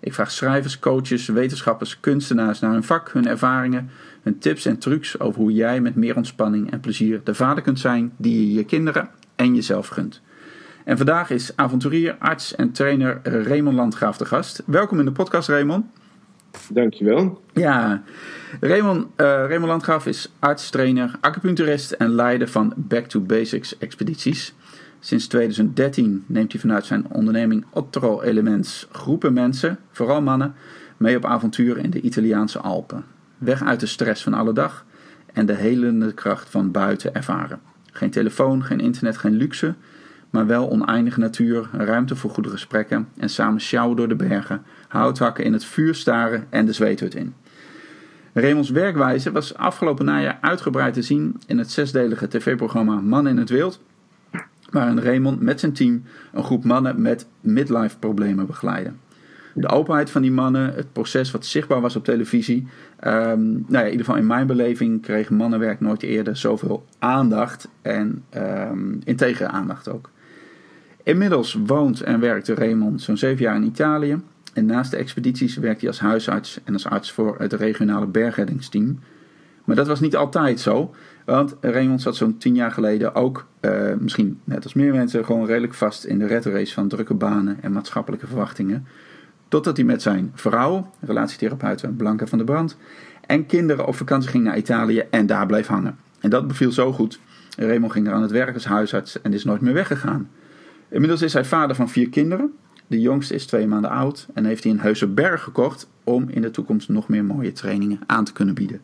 Ik vraag schrijvers, coaches, wetenschappers, kunstenaars naar hun vak, hun ervaringen, hun tips en trucs over hoe jij met meer ontspanning en plezier de vader kunt zijn die je je kinderen en jezelf gunt. En vandaag is avonturier, arts en trainer Raymond Landgraaf de gast. Welkom in de podcast, Raymond. Dankjewel. Ja, Raymond, uh, Raymond Landgraaf is arts, trainer, acupuncturist en leider van Back to Basics expedities. Sinds 2013 neemt hij vanuit zijn onderneming Otro Elements groepen mensen, vooral mannen, mee op avontuur in de Italiaanse Alpen. Weg uit de stress van alle dag en de helende kracht van buiten ervaren. Geen telefoon, geen internet, geen luxe, maar wel oneindige natuur, ruimte voor goede gesprekken en samen sjouwen door de bergen, houthakken in het vuur staren en de zweethut in. Raymonds werkwijze was afgelopen najaar uitgebreid te zien in het zesdelige tv-programma Man in het Wild, waarin Raymond met zijn team een groep mannen met midlife problemen begeleiden. De openheid van die mannen, het proces wat zichtbaar was op televisie. Um, nou ja, in ieder geval in mijn beleving kreeg mannenwerk nooit eerder zoveel aandacht en um, integere aandacht ook. Inmiddels woont en werkt Raymond zo'n zeven jaar in Italië. En naast de expedities werkt hij als huisarts en als arts voor het regionale bergreddingsteam. Maar dat was niet altijd zo. Want Raymond zat zo'n tien jaar geleden ook, uh, misschien net als meer mensen, gewoon redelijk vast in de red race van drukke banen en maatschappelijke verwachtingen. Totdat hij met zijn vrouw, relatietherapeut Blanca van der Brand, en kinderen op vakantie ging naar Italië en daar bleef hangen. En dat beviel zo goed. Raymond ging er aan het werk als huisarts en is nooit meer weggegaan. Inmiddels is hij vader van vier kinderen. De jongste is twee maanden oud en heeft hij een heuse berg gekocht om in de toekomst nog meer mooie trainingen aan te kunnen bieden.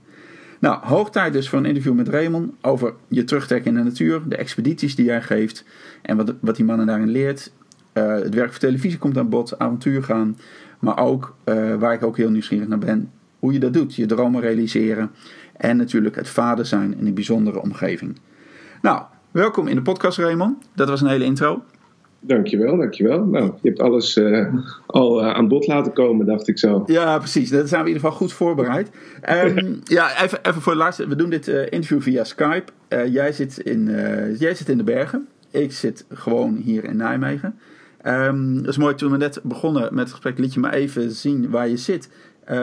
Nou, hoog tijd dus voor een interview met Raymond over je terugtrekken in de natuur, de expedities die jij geeft en wat, wat die mannen daarin leert. Uh, het werk voor televisie komt aan bod, avontuur gaan, maar ook, uh, waar ik ook heel nieuwsgierig naar ben, hoe je dat doet, je dromen realiseren en natuurlijk het vader zijn in een bijzondere omgeving. Nou, welkom in de podcast Raymond. Dat was een hele intro. Dankjewel, dankjewel. Nou, je hebt alles uh, al uh, aan bod laten komen, dacht ik zo. Ja, precies. Dat zijn we in ieder geval goed voorbereid. Um, ja, even, even voor de laatste. We doen dit uh, interview via Skype. jij, zit in, jij zit in de bergen. Ik zit gewoon hier in Nijmegen. Um, dat is mooi, toen we net begonnen met het gesprek, liet je me even zien waar je zit.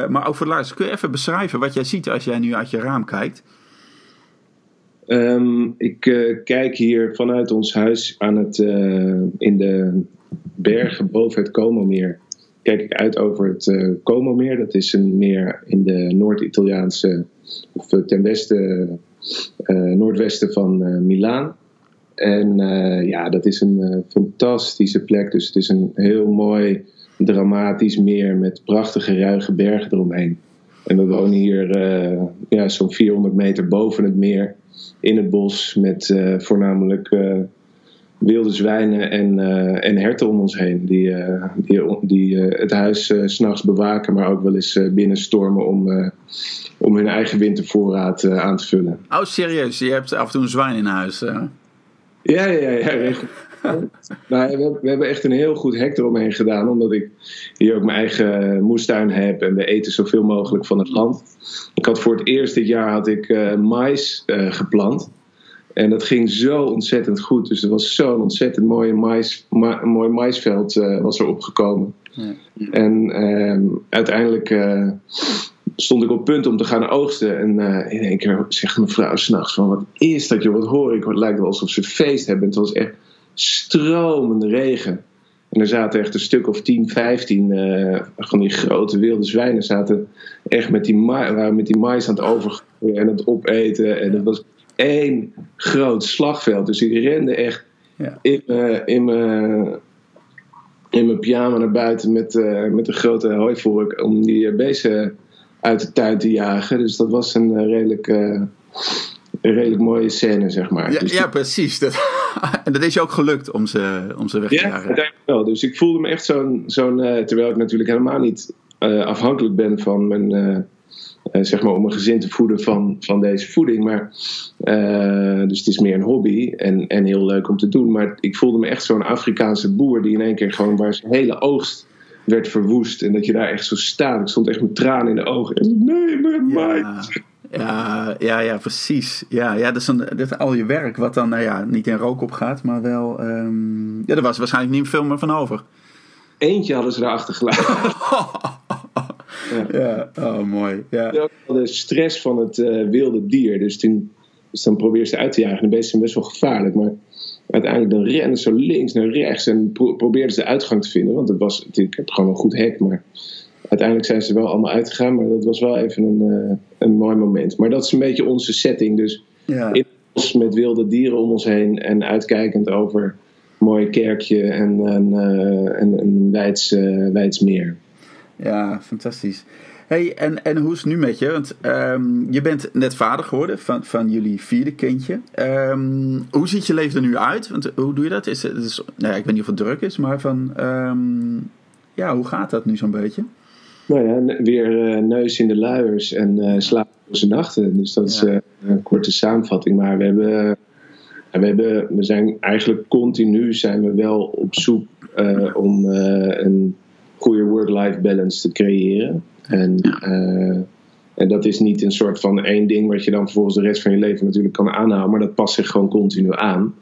maar ook voor de laatste, kun je even beschrijven wat jij ziet als jij nu uit je raam kijkt? Um, ik uh, kijk hier vanuit ons huis aan het, uh, in de bergen boven het Como-meer. Kijk ik uit over het Como-meer. Dat is een meer in de Noord-Italiaanse, of ten westen, noordwesten van Milaan. En ja, dat is een fantastische plek. Dus het is een heel mooi, dramatisch meer met prachtige, ruige bergen eromheen. En we wonen hier ja, zo'n 400 meter boven het meer in het bos met uh, voornamelijk uh, wilde zwijnen en, uh, en herten om ons heen. Die, die, die het huis s s'nachts bewaken, maar ook wel eens binnenstormen om, om hun eigen wintervoorraad aan te vullen. Oh, serieus? Je hebt af en toe een zwijn in huis? Ja, ja, ja. ja nou, we, we, hebben echt een heel goed hek eromheen gedaan, omdat ik hier ook mijn eigen moestuin heb en we eten zoveel mogelijk van het land. Ik had voor het eerst dit jaar had ik uh, mais uh, geplant. En dat ging zo ontzettend goed. Dus er was zo'n ontzettend mooie mais, ma mooi maisveld uh, was er opgekomen. Ja. En ehm, uiteindelijk stond ik op punt om te gaan oogsten. En in één keer zegt mijn vrouw s'nachts van... Wat is dat joh, wat hoor ik? Het lijkt wel alsof ze feest hebben. Het was echt stromende regen. En er zaten echt een stuk of 10, 15 uh, van die grote wilde zwijnen zaten echt met die, waren met die mais aan het overgooien en het opeten. En het was één groot slagveld. Dus ik rende echt ja. in, uh, in mijn in mijn pyjama naar buiten met, uh, met een grote hooivork om die beesten uit de tuin te jagen. Dus dat was een redelijk een redelijk mooie scène, zeg maar. Ja, dus ja precies. Dat, en dat is je ook gelukt om ze, om ze weg te ja, jagen. Ja, wel. Dus ik voelde me echt zo'n... zo'n uh, terwijl ik natuurlijk helemaal niet afhankelijk ben van mijn uh, zeg maar om een gezin te voeden van, van deze voeding. Maar, dus het is meer een hobby en, en heel leuk om te doen. Maar ik voelde me echt zo'n Afrikaanse boer die in één keer gewoon waar zijn hele oogst werd verwoest. En dat je daar echt zo staat. Ik stond echt met tranen in de ogen. En, nee, mijn ja. Ja, ja, ja, precies. Ja, ja dat, is een, dat is al je werk wat dan nou ja, niet in rook opgaat, maar wel... Um, ja, er was waarschijnlijk niet veel meer van over. Eentje hadden ze erachter gelaten. Ja, oh mooi. Ja. De stress van het uh, wilde dier. Dus, toen, dus dan probeer ze uit te jagen. De beesten zijn best wel gevaarlijk. Maar uiteindelijk dan rennen ze links naar rechts en pro probeerden ze de uitgang te vinden. Want het was, ik heb gewoon een goed hek. Maar uiteindelijk zijn ze wel allemaal uitgegaan. Maar dat was wel even een, uh, een mooi moment. Maar dat is een beetje onze setting. Dus ja. met wilde dieren om ons heen. En uitkijkend over mooi kerkje en een, uh, en, een wijds, uh, wijds meer. Ja, fantastisch. Hey, en, en hoe is het nu met je? Want um, je bent net vader geworden van, van jullie vierde kindje. Um, hoe ziet je leven er nu uit? Want hoe doe je dat? Is, is, nou ja, ik weet niet of het druk is, maar van, um, ja, hoe gaat dat nu zo'n beetje? Nou ja, weer uh, neus in de luiers en uh, slapeloze nachten. Dus dat is uh, een korte samenvatting. Maar we hebben, we, hebben, we zijn eigenlijk continu zijn we wel op zoek om een goede work-life balance te creëren. En, uh, en dat is niet een soort van één ding wat je dan vervolgens de rest van je leven natuurlijk kan aanhouden, maar dat past zich gewoon continu aan.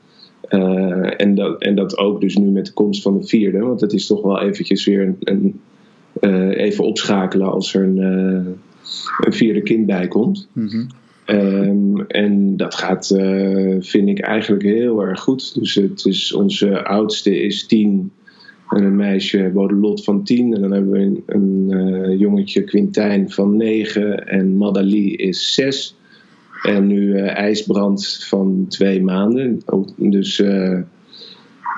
En, dat, en dat ook dus nu met de komst van de vierde, want het is toch wel eventjes weer een, een uh, even opschakelen als er een, een vierde kind bij komt. Mm -hmm. um, en dat gaat, vind ik eigenlijk heel erg goed. Dus het is, onze oudste is tien en een meisje Baudelot van tien. En dan hebben we een, een jongetje Quintijn van negen. En Madali is zes. En nu IJsbrand van twee maanden. Dus uh,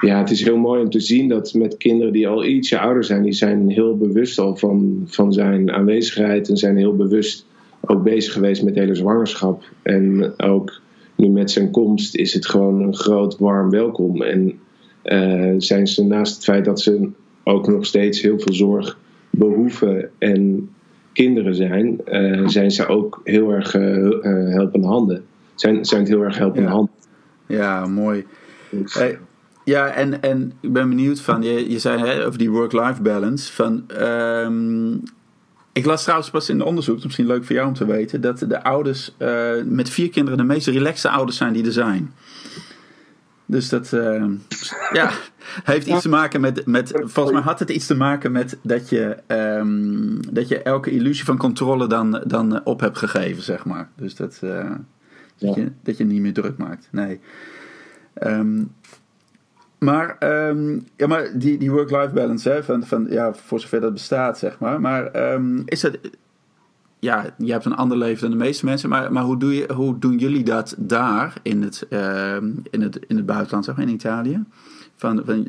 ja, het is heel mooi om te zien dat met kinderen die al ietsje ouder zijn, die zijn heel bewust al van, van zijn aanwezigheid en zijn heel bewust ook bezig geweest met de hele zwangerschap. En ook nu met zijn komst is het gewoon een groot warm welkom. En uh, zijn ze naast het feit dat ze ook nog steeds heel veel zorg behoeven en kinderen zijn, uh, zijn ze ook heel erg uh, helpende handen. Zijn, zijn het heel erg helpende ja. handen. Ja, mooi. Hey, ja, en, en ik ben benieuwd van, je, je zei hè, over die work-life balance. Van, um, ik las trouwens pas in de onderzoek, misschien leuk voor jou om te weten, dat de ouders met vier kinderen de meest relaxte ouders zijn die er zijn. Dus dat uh, ja, heeft iets te maken met, met. Volgens mij had het iets te maken met dat je, um, dat je elke illusie van controle dan, dan op hebt gegeven, zeg maar. Dus dat, uh, dat, je, dat je niet meer druk maakt. Nee. Um, maar, um, ja, maar die, die work-life balance, hè, van, van, ja, voor zover dat bestaat, zeg maar. Maar is dat ja, je hebt een ander leven dan de meeste mensen, maar, maar hoe, doe je, hoe doen jullie dat daar in het, uh, in het, in het buitenland, zeg in Italië? Van, van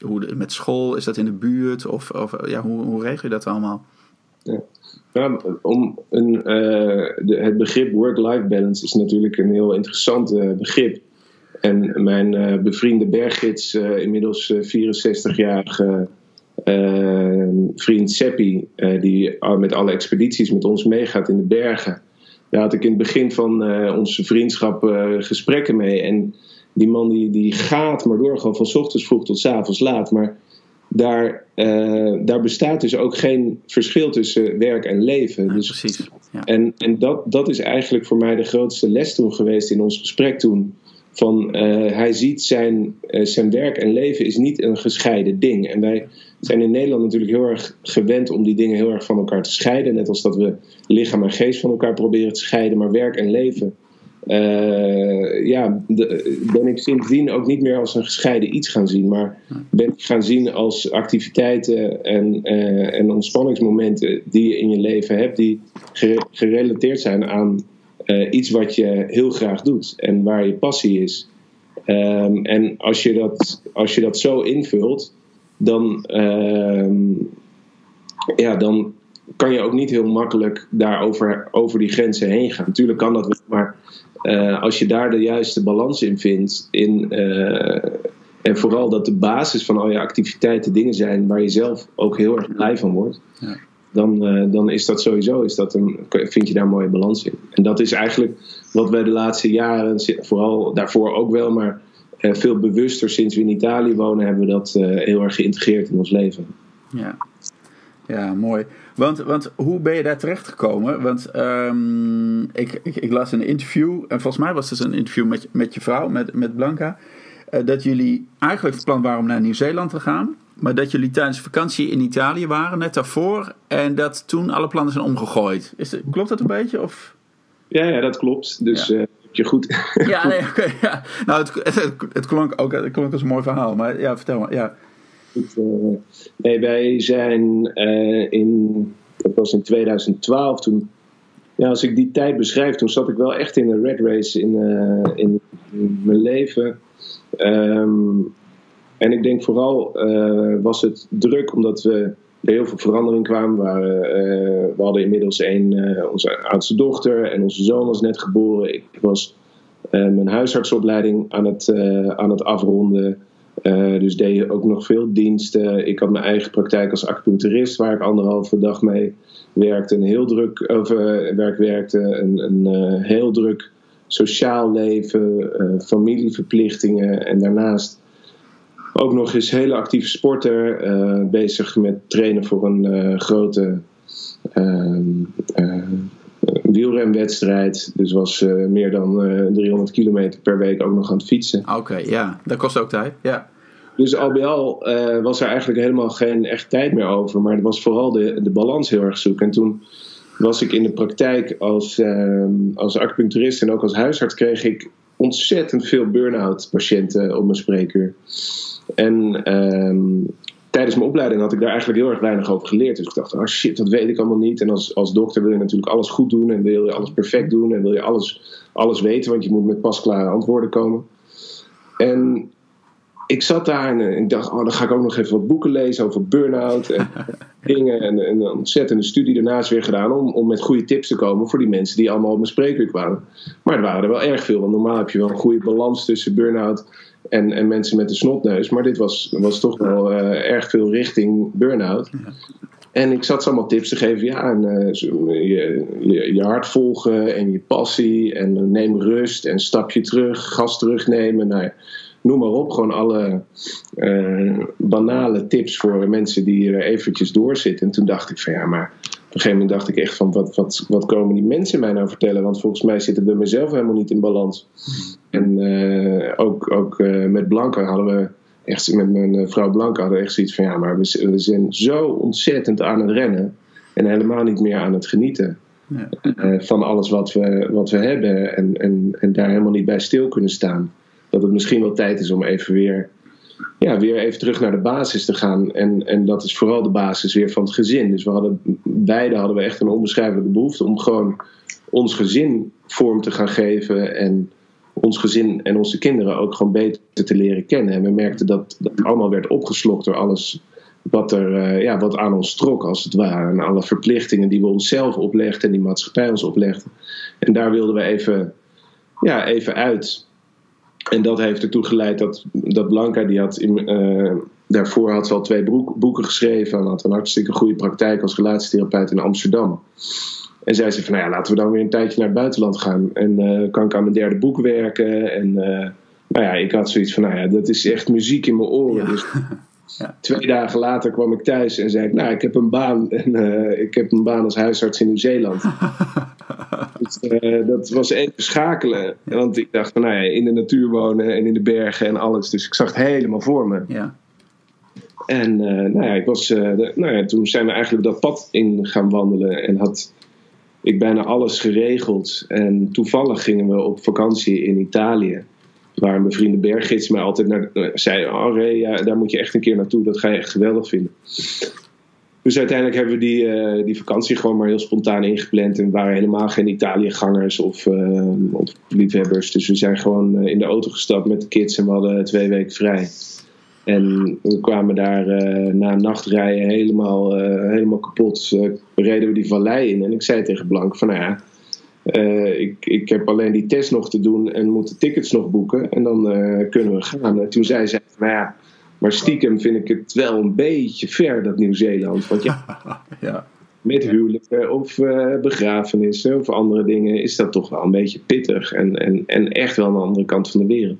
hoe, met school, is dat in de buurt? Of, of ja, hoe, hoe regel je dat allemaal? Ja. Nou, om een, uh, de, het begrip work-life balance is natuurlijk een heel interessant uh, begrip. En mijn uh, bevriende berggids, inmiddels 64-jarige uh, vriend Seppi, die met alle expedities met ons meegaat in de bergen. Daar had ik in het begin van onze vriendschap eh, gesprekken mee. En die man die, die gaat maar door, gewoon van ochtends vroeg tot avonds laat. Maar daar, daar bestaat dus ook geen verschil tussen werk en leven. Ja, dus, precies. Ja. En, en dat, dat is eigenlijk voor mij de grootste les toen geweest in ons gesprek toen. Van, hij ziet zijn, zijn werk en leven is niet een gescheiden ding. En wij zijn in Nederland natuurlijk heel erg gewend om die dingen heel erg van elkaar te scheiden. Net als dat we lichaam en geest van elkaar proberen te scheiden, maar werk en leven. Uh, ja, ben ik sindsdien ook niet meer als een gescheiden iets gaan zien, maar ben ik gaan zien als activiteiten en, en ontspanningsmomenten die je in je leven hebt, die gerelateerd zijn aan uh, iets wat je heel graag doet en waar je passie is. Um, en als je, dat, als je dat zo invult, dan, uh, ja, dan kan je ook niet heel makkelijk daar over, over die grenzen heen gaan. Natuurlijk kan dat wel, maar uh, als je daar de juiste balans in vindt, in, uh, En vooral dat de basis van al je activiteiten dingen zijn waar je zelf ook heel erg blij van wordt. Ja. Dan, dan is dat sowieso, is dat een, vind je daar een mooie balans in. En dat is eigenlijk wat wij de laatste jaren, vooral daarvoor ook wel, maar veel bewuster sinds we in Italië wonen, hebben we dat heel erg geïntegreerd in ons leven. Ja, ja mooi. Want, want hoe ben je daar terecht gekomen? Want um, ik, ik, ik, las een interview, en volgens mij was het een interview met, met je vrouw, met, met Blanca, dat jullie eigenlijk van plan waren om naar Nieuw-Zeeland te gaan, maar dat jullie tijdens vakantie in Italië waren, net daarvoor, en dat toen alle plannen zijn omgegooid. Is klopt dat een beetje? Of? Ja, ja, dat klopt. Dus ja. Uh, je goed. ja, nee, oké. Okay, ja. Nou, het, het, het, klonk ook het klonk als een mooi verhaal, maar ja, vertel maar. Ja. Uh, nee, wij zijn uh, in, dat was in 2012, toen, ja, als ik die tijd beschrijf, toen zat ik wel echt in een red race in, uh, in, in, mijn leven. Um, en ik denk vooral was het druk omdat we er heel veel verandering kwamen. We, we hadden inmiddels een, onze oudste dochter en onze zoon was net geboren. Ik was mijn huisartsopleiding aan het, aan het afronden. Dus deed je ook nog veel diensten. Ik had mijn eigen praktijk als acupuncturist, waar ik anderhalve dag mee werkte. Een heel druk eh, werk werkte. Een, een heel druk sociaal leven, familieverplichtingen. En daarnaast ook nog eens hele actieve sporter. bezig met trainen voor een grote ehm, wielrenwedstrijd. Dus was meer dan 300 kilometer per week ook nog aan het fietsen. Oké, ja, dat kost ook tijd. Ja. Dus al bij al uh, was er eigenlijk helemaal geen echt tijd meer over. Maar het was vooral de, de balans heel erg zoeken. En toen was ik in de praktijk als, uh, als acupuncturist en ook als huisarts kreeg ik ontzettend veel burn-out patiënten op mijn spreekuur. En uh, tijdens mijn opleiding had ik daar eigenlijk heel erg weinig over geleerd. Dus ik dacht, oh shit, dat weet ik allemaal niet. En als, als dokter wil je natuurlijk alles goed doen en wil je alles perfect doen en wil je alles, alles weten, want je moet met pasklare antwoorden komen. En ik zat daar en ik dacht, oh, dan ga ik ook nog even wat boeken lezen over burn-out en dingen. En, en, een ontzettende studie daarnaast weer gedaan om, om met goede tips te komen voor die mensen die allemaal op mijn spreekuur kwamen. Maar er waren er wel erg veel, want normaal heb je wel een goede balans tussen burn-out en, en mensen met een snotneus. Maar dit was, was toch wel uh, erg veel richting burn-out. En ik zat ze allemaal tips te geven. Ja, en, uh, je, je, je, hart volgen en je passie. En neem rust en stapje terug, gas terugnemen. Nou, noem maar op. Gewoon alle uh, banale tips voor mensen die er eventjes doorzitten. En toen dacht ik van ja, maar op een gegeven moment dacht ik echt van wat, wat, wat komen die mensen mij nou vertellen? Want volgens mij zit het bij mezelf helemaal niet in balans. En uh, ook, ook uh, met Blanca hadden we echt, met mijn vrouw Blanca hadden we echt zoiets van ja, maar we, we zijn zo ontzettend aan het rennen. En helemaal niet meer aan het genieten. Ja. van alles wat we, wat we hebben en, en, en daar helemaal niet bij stil kunnen staan dat het misschien wel tijd is om even weer, ja, weer even terug naar de basis te gaan. En, en dat is vooral de basis weer van het gezin. Dus we hadden, beide hadden we echt een onbeschrijfelijke behoefte om gewoon ons gezin vorm te gaan geven. En ons gezin en onze kinderen ook gewoon beter te leren kennen. En we merkten dat dat allemaal werd opgeslokt door alles wat, er, uh, ja, wat aan ons trok, als het ware. En alle verplichtingen die we onszelf oplegden en die maatschappij ons oplegde. En daar wilden we even, ja, even uit. En dat heeft ertoe geleid dat, dat Blanca, die had in, uh, daarvoor had ze al twee boeken geschreven en had een hartstikke goede praktijk als relatietherapeut in Amsterdam. En zei ze van, nou ja, laten we dan weer een tijdje naar het buitenland gaan. En uh, kan ik aan mijn derde boek werken. En uh, nou ja, ik had zoiets van, nou ja, dat is echt muziek in mijn oren. Ja. Dus ja. twee dagen later kwam ik thuis en zei ik, nou, ik heb een baan. En ik heb een baan als huisarts in Nieuw-Zeeland. Uh, dat was even schakelen. Want ik dacht van, nou ja, in de natuur wonen en in de bergen en alles. Dus ik zag het helemaal voor me. Ja. En uh, nou ja, ik was, uh, de, nou ja, toen zijn we eigenlijk dat pad in gaan wandelen. En had ik bijna alles geregeld. En toevallig gingen we op vakantie in Italië. Waar mijn vrienden berggids mij altijd naar, zei: Oh, Ray, ja, daar moet je echt een keer naartoe. Dat ga je echt geweldig vinden. Dus uiteindelijk hebben we die, uh, die vakantie gewoon maar heel spontaan ingepland. En waren helemaal geen Italië-gangers of, uh, of, liefhebbers. Dus we zijn gewoon uh, in de auto gestapt met de kids en we hadden twee weken vrij. En we kwamen daar na een nacht rijden helemaal, helemaal kapot. reden we die vallei in. En ik zei tegen Blank van nou ja, ik, ik heb alleen die test nog te doen en moet de tickets nog boeken. En dan kunnen we gaan. En toen zei ze, nou ja, maar stiekem vind ik het wel een beetje ver, dat Nieuw-Zeeland. Want ja, ja. met huwelijken of uh, begrafenissen of andere dingen is dat toch wel een beetje pittig. En, en, en echt wel aan de andere kant van de wereld.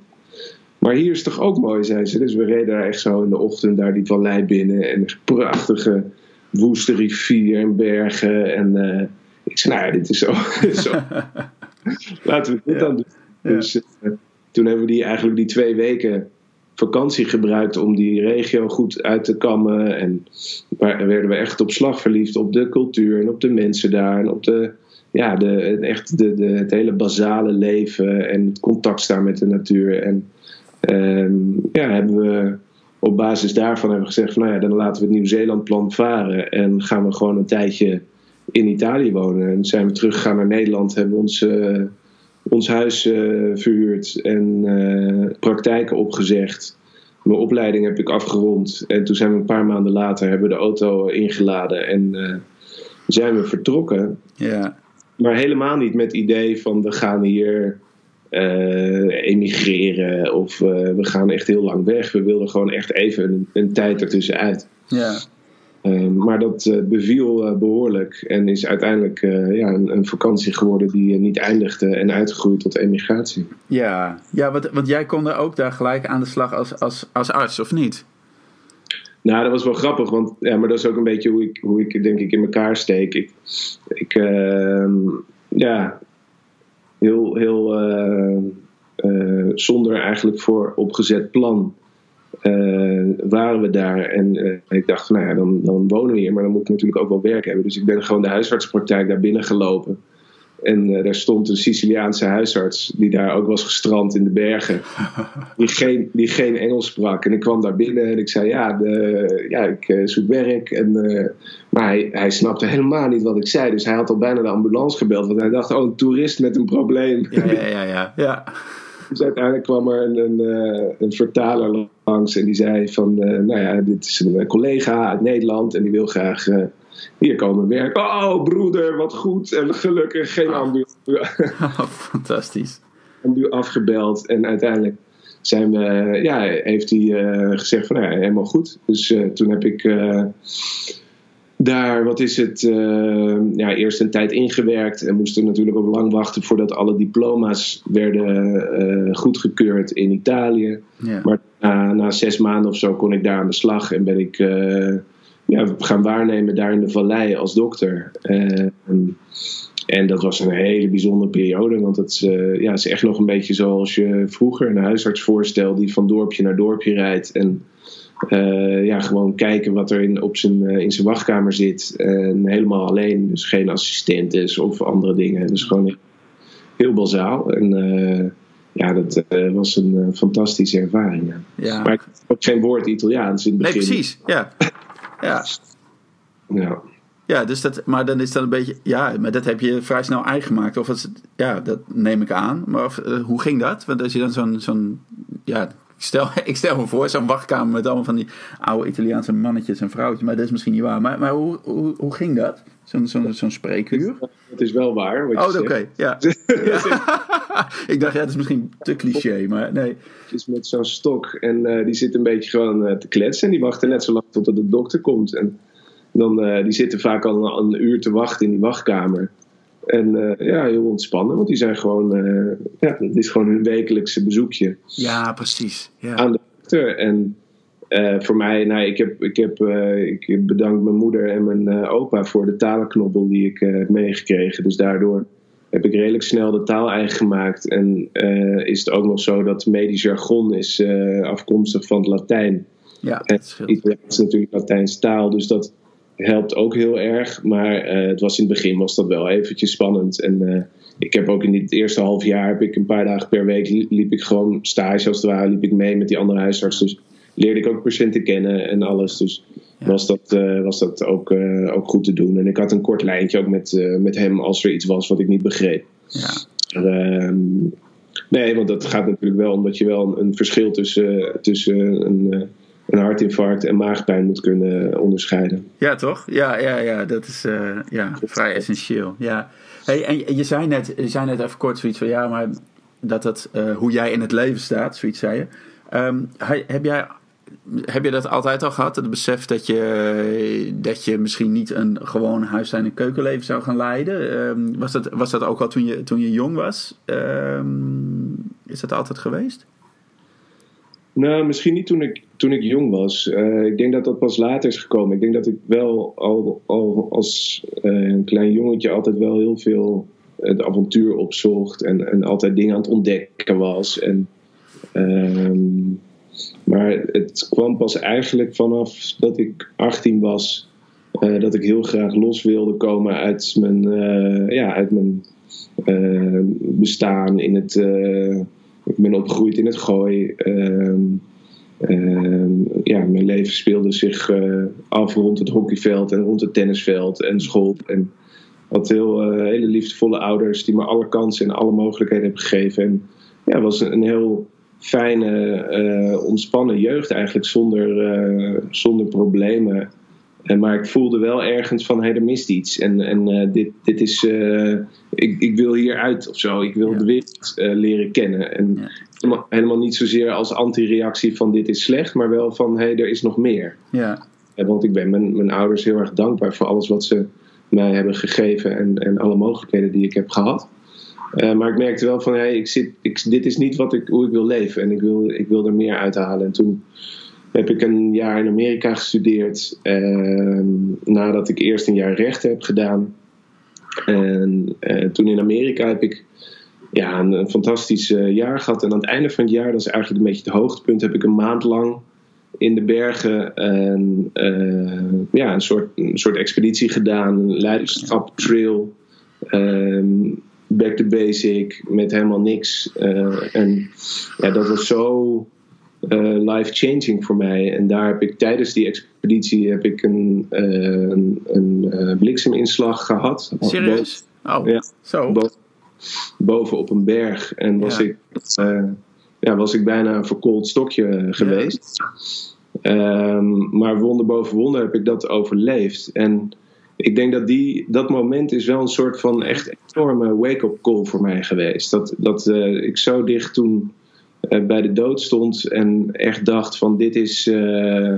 Maar hier is toch ook mooi, zei ze. Dus we reden daar echt zo in de ochtend daar die vallei binnen. En een prachtige woeste rivier en bergen. En uh, ik zei, nou ja, dit is zo. zo. Laten we dit dan doen. Dus uh, toen hebben we die eigenlijk die twee weken vakantie gebruikt om die regio goed uit te kammen. En waar werden we echt op slag verliefd op de cultuur en op de mensen daar. En op de, ja, de, echt de, de, het hele basale leven en het contact staan met de natuur. En um, ja, hebben we op basis daarvan hebben we gezegd: van, nou ja, dan laten we het Nieuw-Zeeland-plan varen. En gaan we gewoon een tijdje in Italië wonen. En zijn we teruggegaan naar Nederland, hebben we ons. Uh, ons huis uh, verhuurd en uh, praktijken opgezegd. Mijn opleiding heb ik afgerond. En toen zijn we een paar maanden later hebben we de auto ingeladen en uh, zijn we vertrokken. Ja. Maar helemaal niet met het idee van we gaan hier emigreren of we gaan echt heel lang weg. We wilden gewoon echt even een, een tijd ertussenuit. Ja. Ehm, maar dat uh, beviel uh, behoorlijk en is uiteindelijk uh, ja, een, een, vakantie geworden die niet eindigde en uitgegroeid tot emigratie. Ja, ja want, want jij kon er ook daar gelijk aan de slag als, als, als arts, of niet? Nou, dat was wel grappig, want ja, maar dat is ook een beetje hoe ik, hoe ik denk ik in elkaar steek. Ik, ik ehm, ja, heel, heel zonder eigenlijk voor opgezet plan waren we daar. En uh, ik dacht, nou ja, dan, dan wonen we hier, maar dan moet ik natuurlijk ook wel werk hebben. Dus ik ben gewoon de huisartspraktijk daar binnen gelopen. En uh, daar stond een Siciliaanse huisarts, die daar ook was gestrand in de bergen, die geen, die geen Engels sprak. En ik kwam daar binnen en ik zei: Ja, de, ja ik zoek werk. En, maar hij, hij snapte helemaal niet wat ik zei. Dus hij had al bijna de ambulance gebeld, want hij dacht: Oh, een toerist met een probleem. Ja, ja, ja. ja. ja. Dus uiteindelijk kwam er een, een, een vertaler langs en die zei van, uh, nou ja, dit is een collega uit Nederland en die wil graag hier komen werken. Oh, broeder, wat goed en gelukkig geen ambu. Oh, fantastisch. Ambu afgebeld en uiteindelijk zijn we, ja, heeft hij uh, gezegd van, nou ja, helemaal goed. Dus toen heb ik daar, wat is het, uh, ja, eerst een tijd ingewerkt en moesten natuurlijk ook lang wachten voordat alle diploma's werden uh, goedgekeurd in Italië. Ja. Maar na, na, zes maanden of zo kon ik daar aan de slag en ben ik uh, ja, gaan waarnemen daar in de vallei als dokter. en dat was een hele bijzondere periode, want het ja, is echt nog een beetje zoals je vroeger een huisarts voorstelt die van dorpje naar dorpje rijdt en uh, ja, gewoon kijken wat er in, op zijn, uh, in zijn wachtkamer zit. En helemaal alleen, dus geen assistentes of andere dingen. Dus gewoon heel bazaal. En uh, ja, dat was een fantastische ervaring. Ja. ja. Maar ik heb ook geen woord Italiaans in het begin. Nee, precies. Ja. Ja. ja. Ja, dus dat, maar dan is dat een beetje, ja, maar dat heb je vrij snel eigen gemaakt. Of het, ja, dat neem ik aan. Maar of, hoe ging dat? Want als je dan zo'n, zo'n ja, stel, ik stel me voor, zo'n wachtkamer met allemaal van die oude Italiaanse mannetjes en vrouwtjes. Maar dat is misschien niet waar. Maar, maar hoe, hoe, hoe ging dat? Zo'n zo'n spreekuur? Dat is wel waar. oh, oké. Okay, ja. ja. ik dacht, ja, dat is misschien te cliché, maar nee. Is met zo'n stok en uh, die zit een beetje gewoon uh, te kletsen. En die wachten net zo lang totdat de dokter komt. En dan, uh, die zitten vaak al een, een, uur te wachten in die wachtkamer. En uh, ja, heel ontspannen, want die zijn gewoon, uh, ja, het is gewoon hun wekelijkse bezoekje. Ja, precies. Ja. Aan de dokter. En uh, voor mij, nou, ik, heb, ik, heb, ik bedank mijn moeder en mijn opa voor de talenknobbel die ik heb meegekregen. Dus daardoor heb ik redelijk snel de taal eigen gemaakt. En is het ook nog zo dat medisch jargon is afkomstig van het Latijn. Ja, en Italiaans is natuurlijk Latijnse taal, dus dat helpt ook heel erg. Maar uh, het was in het begin was dat wel eventjes spannend. En uh, ik heb ook in het eerste half jaar, heb ik een paar dagen per week, liep ik gewoon stage als het ware, liep ik mee met die andere huisarts. Dus leerde ik ook patiënten kennen en alles. Dus ja. was dat, uh, was dat ook, ook goed te doen. En ik had een kort lijntje ook met, met hem als er iets was wat ik niet begreep. Ja. Maar, nee, want dat gaat natuurlijk wel omdat je wel een, een verschil tussen, tussen een een hartinfarct en maagpijn moet kunnen onderscheiden. Ja, toch? Ja, ja, ja dat is uh, ja, vrij essentieel. Ja. Hey, en je zei, net, je zei net even kort zoiets van ja, maar dat het, uh, hoe jij in het leven staat, zoiets zei je. Um, heb jij heb je dat altijd al gehad? Het besef dat je, dat je misschien niet een gewoon huistuin- en keukenleven zou gaan leiden? Um, was, dat, was dat ook al toen je, toen je jong was? Um, is dat altijd geweest? Nou, misschien niet toen ik, toen ik jong was. Uh, ik denk dat dat pas later is gekomen. Ik denk dat ik wel al, al als uh, een klein jongetje altijd wel heel veel het avontuur opzocht. En, en altijd dingen aan het ontdekken was. En... Um, maar het kwam pas eigenlijk vanaf dat ik 18 was, uh, dat ik heel graag los wilde komen uit mijn, ja, uit mijn bestaan in het. ik ben opgegroeid in het gooi. Ehm, ehm, ja, mijn leven speelde zich af rond het hockeyveld en rond het tennisveld en school. En had heel, hele liefdevolle ouders die me alle kansen en alle mogelijkheden hebben gegeven. En ja, was een, heel fijne, uh, ontspannen jeugd eigenlijk zonder, zonder problemen. En, maar ik voelde wel ergens van, hé, hey, er mist iets. En, en uh, dit, dit is, ik, ik wil hieruit of zo. Ik wil ja. de wereld leren kennen. En ja. helemaal, helemaal, niet zozeer als anti-reactie van dit is slecht, maar wel van, hé, hey, er is nog meer. Ja. want ik ben mijn, mijn ouders heel erg dankbaar voor alles wat ze mij hebben gegeven en, en alle mogelijkheden die ik heb gehad. Maar ik merkte wel van, hey, ik zit, ik, dit is niet wat ik, hoe ik wil leven. En ik wil, ik wil er meer uithalen. En toen heb ik een jaar in Amerika gestudeerd. Uh, nadat ik eerst een jaar rechten heb gedaan. En uh, toen in Amerika heb ik ja, een, fantastisch jaar gehad. En aan het einde van het jaar, dat is eigenlijk een beetje het hoogtepunt, heb ik een maand lang in de bergen een, ja, een, soort, een soort expeditie gedaan. Een leiderschap trail. Ehm, back to basic, met helemaal niks. En ja, dat was zo life-changing voor mij. En daar heb ik tijdens die expeditie heb ik een, uh, een, een blikseminslag gehad. Serieus? Oh, ja, zo. Boven, boven op een berg. En was, ja. ik, ja, was ik bijna een verkoold stokje geweest. Ja. Um, maar wonder boven wonder heb ik dat overleefd. En ik denk dat die, dat moment is wel een soort van echt enorme wake-up call voor mij geweest. Dat, dat uh, ik zo dicht toen bij de dood stond en echt dacht van dit is... Uh,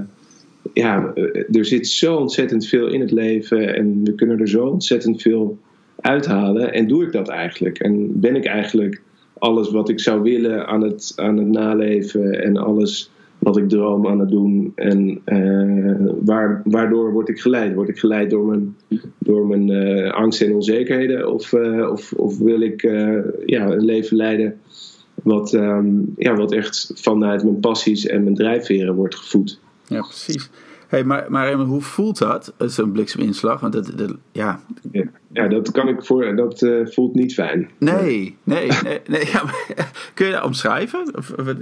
ja, er zit zo ontzettend veel in het leven en we kunnen er zo ontzettend veel uithalen. En doe ik dat eigenlijk? En ben ik eigenlijk alles wat ik zou willen aan het, aan het naleven en alles wat ik droom aan het doen. En uh, waar, waardoor word ik geleid? Word ik geleid door mijn, door mijn angsten en onzekerheden? Of, of, of wil ik ja, een leven leiden wat, um, ja, wat echt vanuit mijn passies en mijn drijfveren wordt gevoed? Ja, precies. Hey, maar, maar hoe voelt dat, zo'n blikseminslag? Want dat, dat, ja. ja. Ja, dat kan ik voor. Dat voelt niet fijn. Nee, nee, nee. nee ja, kun je dat omschrijven? Of, of,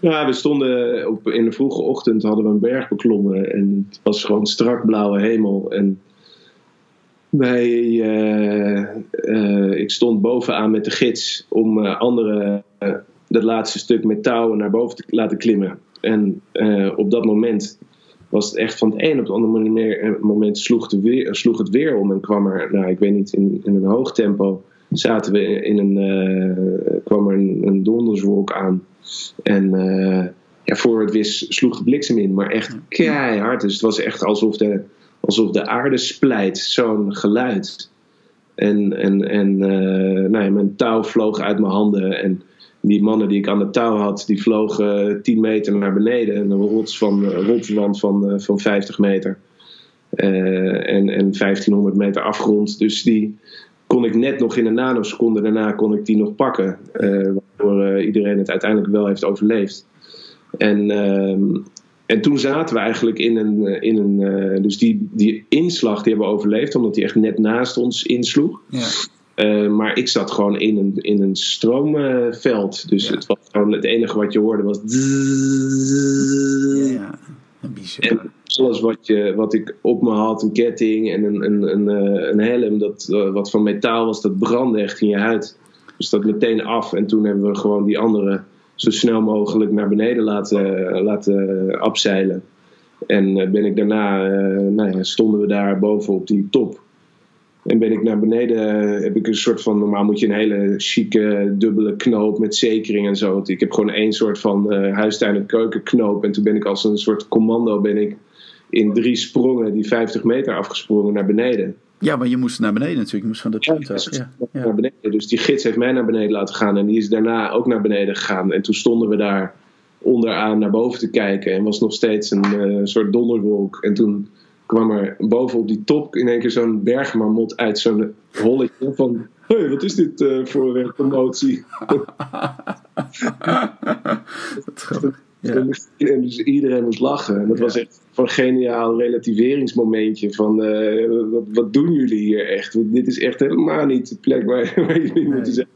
ja, we stonden op, in de vroege ochtend hadden we een berg beklommen en het was gewoon strak blauwe hemel. En wij, uh, uh, ik stond bovenaan met de gids om uh, anderen dat laatste stuk met touwen naar boven te laten klimmen. En op dat moment was het echt van het een op het andere moment sloeg, de weer, sloeg het weer om en kwam er, nou ik weet niet, in, in een hoog tempo zaten we in een, kwam er een, een donderswolk aan. En uh, ja, voor het wist sloeg de bliksem in, maar echt keihard. Dus het was echt alsof de, alsof de aarde splijt, zo'n geluid. En, en, en uh, nou ja, mijn touw vloog uit mijn handen. En die mannen die ik aan de touw had, die vlogen 10 meter naar beneden. En een rots van, rotswand van, van 50 meter. Uh, en, en 1500 meter afgrond. Dus die kon ik net nog in een nanoseconde daarna kon ik die nog pakken. Waardoor iedereen het uiteindelijk wel heeft overleefd. En, uh, en toen zaten we eigenlijk in een. In een dus die, die inslag die hebben we overleefd, omdat die echt net naast ons insloeg. Ja. Maar ik zat gewoon in een, in een stroomveld. dus ja. het was gewoon het enige wat je hoorde was. Ja, ja. Bizar alles wat, je, wat ik op me had, een ketting en een, een, een, een helm, dat, wat van metaal was, dat brandde echt in je huid. Dus dat meteen af. En toen hebben we gewoon die andere zo snel mogelijk naar beneden laten, laten afzeilen. En ben ik daarna, nou ja, stonden we daar boven op die top. En ben ik naar beneden, heb ik een soort van, normaal moet je een hele chique dubbele knoop met zekering en zo. Ik heb gewoon één soort van uh, huistuin- en keukenknoop. En toen ben ik als een soort commando ben ik in drie sprongen die 50 meter afgesprongen naar beneden. Ja, maar je moest naar beneden natuurlijk. Je moest van de punt ja, af. Ja, Naar beneden. Dus die gids heeft mij naar beneden laten gaan. En die is daarna ook naar beneden gegaan. En toen stonden we daar onderaan naar boven te kijken. En was nog steeds een uh, soort donderwolk. En toen kwam er boven op die top in één keer zo'n bergmarmot uit zo'n holletje van... Hé, hey, wat is dit uh, voor uh, promotie? Ja. En dus iedereen moest lachen. En dat ja. was echt een geniaal relativeringsmomentje. Van uh, wat, wat, doen jullie hier echt? Want dit is echt helemaal niet de plek waar, waar jullie nee. moeten zijn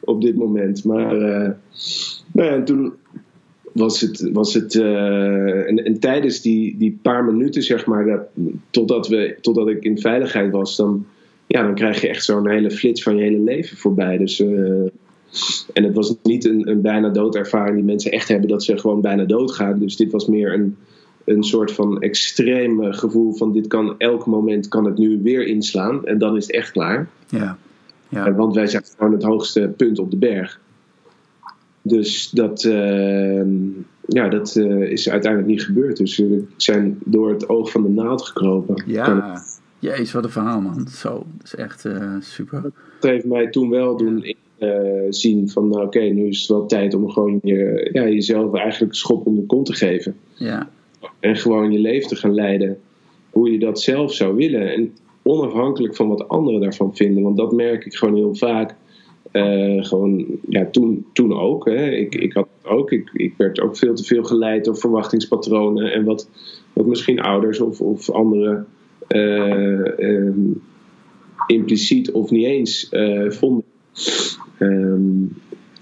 op dit moment. Maar uh, nou ja, en toen was het. Was het uh, en, en, tijdens die, die paar minuten, zeg maar, dat, totdat, we, totdat ik in veiligheid was, dan, ja, dan krijg je echt zo'n hele flits van je hele leven voorbij. Dus. En het was niet een, een bijna doodervaring die mensen echt hebben dat ze gewoon bijna doodgaan. Dus dit was meer een, een soort van extreem gevoel van dit kan elk moment kan het nu weer inslaan en dan is het echt klaar. Ja. ja. Want wij zijn gewoon het hoogste punt op de berg. Dus dat, uh, ja, dat uh, is uiteindelijk niet gebeurd. Dus we zijn door het oog van de naald gekropen. Ja, jezus, wat een verhaal man. Zo, dat is echt uh, super. Dat heeft mij toen wel doen uh, zien van nou, oké, nu is het wel tijd om gewoon je, ja, jezelf eigenlijk een schop onder de kont te geven. Ja. En gewoon je leven te gaan leiden hoe je dat zelf zou willen. En onafhankelijk van wat anderen daarvan vinden. Want dat merk ik gewoon heel vaak. Uh, gewoon, ja, toen, toen ook. Hè. Ik, ik had ook. Ik, ik werd ook veel te veel geleid door verwachtingspatronen. En wat, wat misschien ouders of, of anderen uh, um, impliciet of niet eens vonden. Um,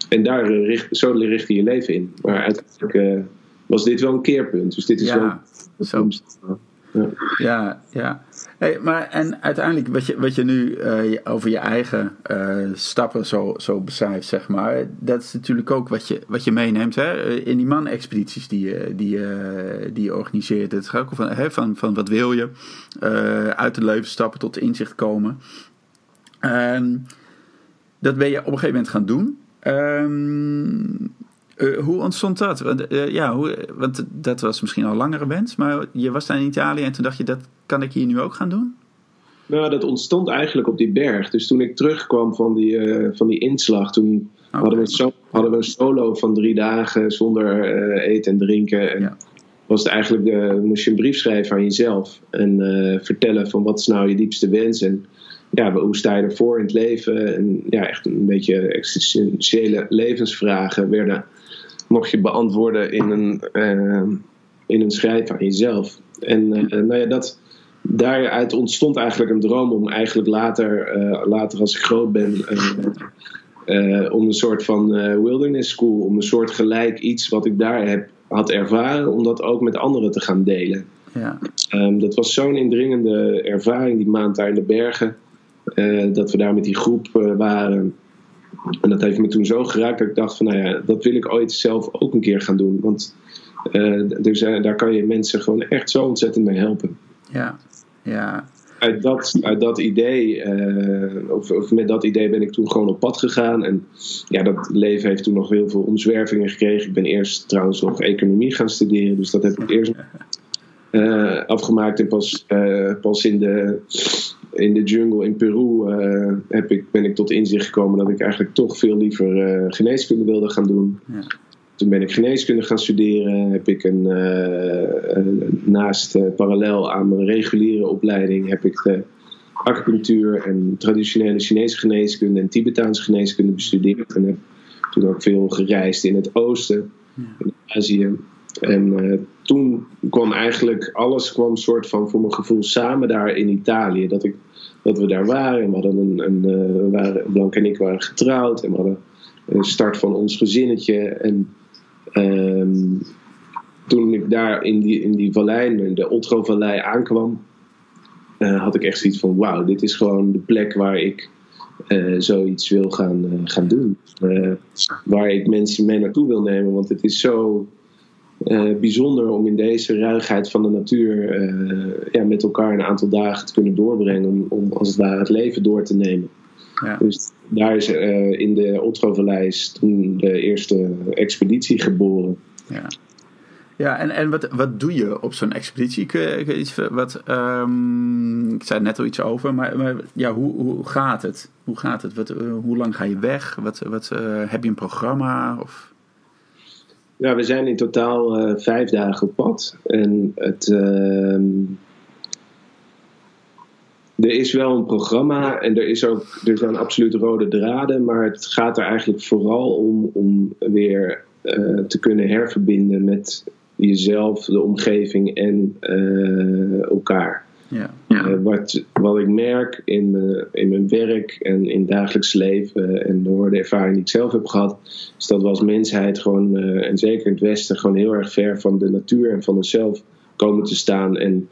en daar richt, zo richt je je leven in. Maar uiteindelijk was dit wel een keerpunt. Dus dit is ja, wel. Zo. Ja, ja. Hey, maar en uiteindelijk, wat je, wat je nu uh, over je eigen uh, stappen zo, zo beschrijft, zeg maar, dat is natuurlijk ook wat je, wat je meeneemt hè? in die man-expedities die je, die, die organiseert. Het gaat ook van, hè, van, van wat wil je, uit het leven stappen tot inzicht komen. Um, dat ben je op een gegeven moment gaan doen. Um, uh, hoe ontstond dat? Want, uh, ja, hoe, want dat was misschien al een langere wens, maar je was daar in Italië en toen dacht je, dat kan ik hier nu ook gaan doen? Nou, dat ontstond eigenlijk op die berg. Dus toen ik terugkwam van die, uh, van die inslag, toen okay. hadden, we so hadden we een solo van drie dagen zonder eten en drinken. En ja. was het eigenlijk de, moest je een brief schrijven aan jezelf en vertellen van wat is nou je diepste wens en ja, hoe sta je ervoor in het leven? En ja, echt een beetje existentiële levensvragen werden, mocht je beantwoorden in een, uh, in een schrijf aan jezelf. En uh, nou ja, dat, daaruit ontstond eigenlijk een droom om eigenlijk later, uh, later als ik groot ben, om een soort van wilderness school, om een soort gelijk iets wat ik daar heb, had ervaren, om dat ook met anderen te gaan delen. Ja. Um, dat was zo'n indringende ervaring, die maand daar in de bergen. Uh, dat we daar met die groep uh, waren. En dat heeft me toen zo geraakt dat ik dacht van nou ja, dat wil ik ooit zelf ook een keer gaan doen. Want uh, dus, daar kan je mensen gewoon echt zo ontzettend mee helpen. Ja, ja. Uit dat, uit dat idee, of, of, met dat idee ben ik toen gewoon op pad gegaan. En ja, dat leven heeft toen nog heel veel omzwervingen gekregen. Ik ben eerst trouwens nog economie gaan studeren. Dus dat heb ik eerst afgemaakt. En pas, pas in de in de jungle in Peru uh, heb ik, ben ik tot inzicht gekomen dat ik eigenlijk toch veel liever geneeskunde wilde gaan doen. Ja. Toen ben ik geneeskunde gaan studeren. Heb ik een, naast parallel aan mijn reguliere opleiding heb ik de acupunctuur en traditionele Chinese geneeskunde en Tibetaanse geneeskunde bestudeerd. En heb toen ook veel gereisd in het oosten, ja. in Azië. En toen kwam eigenlijk alles kwam soort van voor mijn gevoel samen daar in Italië. Dat, ik, dat we daar waren. We hadden een, een, we waren, Blank en ik waren getrouwd. En we hadden een start van ons gezinnetje. En um, toen ik daar in die, in die vallei, in de Otro-vallei aankwam. Uh, had ik echt zoiets van: wauw, dit is gewoon de plek waar ik zoiets wil gaan, gaan doen. waar ik mensen mee naartoe wil nemen, want het is zo bijzonder om in deze ruigheid van de natuur ja, met elkaar een aantal dagen te kunnen doorbrengen, om, om als het ware het leven door te nemen. Ja. Dus daar is uh, in de Otrovallei toen de eerste expeditie geboren. Ja. Ja, en, en wat, wat doe je op zo'n expeditie? Kun je, iets, wat, um, ik zei net al iets over, maar, maar ja, hoe, hoe gaat het? Hoe gaat het? Wat, hoe lang ga je weg? Wat, wat, heb je een programma? Of? Ja, we zijn in totaal uh, vijf dagen op pad. En het, ehm, er is wel een programma en er, is ook, er zijn absoluut rode draden, maar het gaat er eigenlijk vooral om om weer uh, te kunnen herverbinden met jezelf, de omgeving en uh, elkaar. Ja. Uh, wat, wat ik merk in, in mijn werk en in dagelijks leven en door de ervaring die ik zelf heb gehad, is dat we als mensheid gewoon, en zeker in het Westen, gewoon heel erg ver van de natuur en van onszelf komen te staan. En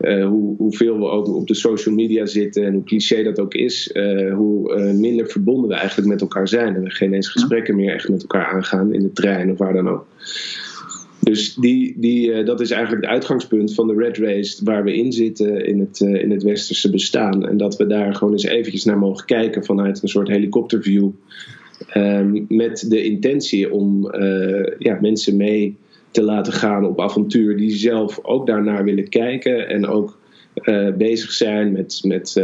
uh, hoe, hoeveel we ook op de social media zitten en hoe cliché dat ook is, uh, hoe uh, minder verbonden we eigenlijk met elkaar zijn. En we geen eens gesprekken meer echt met elkaar aangaan in de trein of waar dan ook. Dus die, die, dat is eigenlijk het uitgangspunt van de Red Race waar we in zitten in het, in het westerse bestaan. En dat we daar gewoon eens eventjes naar mogen kijken vanuit een soort helikopterview. Um, met de intentie om ja, mensen mee te laten gaan op avontuur, die zelf ook daarnaar willen kijken en ook bezig zijn met, met,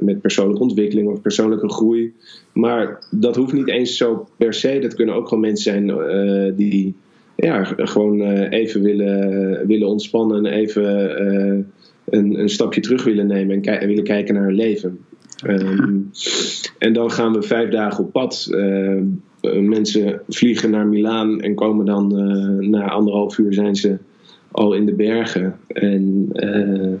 met persoonlijke ontwikkeling of persoonlijke groei. Maar dat hoeft niet eens zo per se. Dat kunnen ook gewoon mensen zijn die ja, gewoon even willen, willen ontspannen en even een, een stapje terug willen nemen en, en willen kijken naar hun leven. Um, en dan gaan we vijf dagen op pad. Uh, mensen vliegen naar Milaan en komen dan uh, na anderhalf uur zijn ze al in de bergen en uh,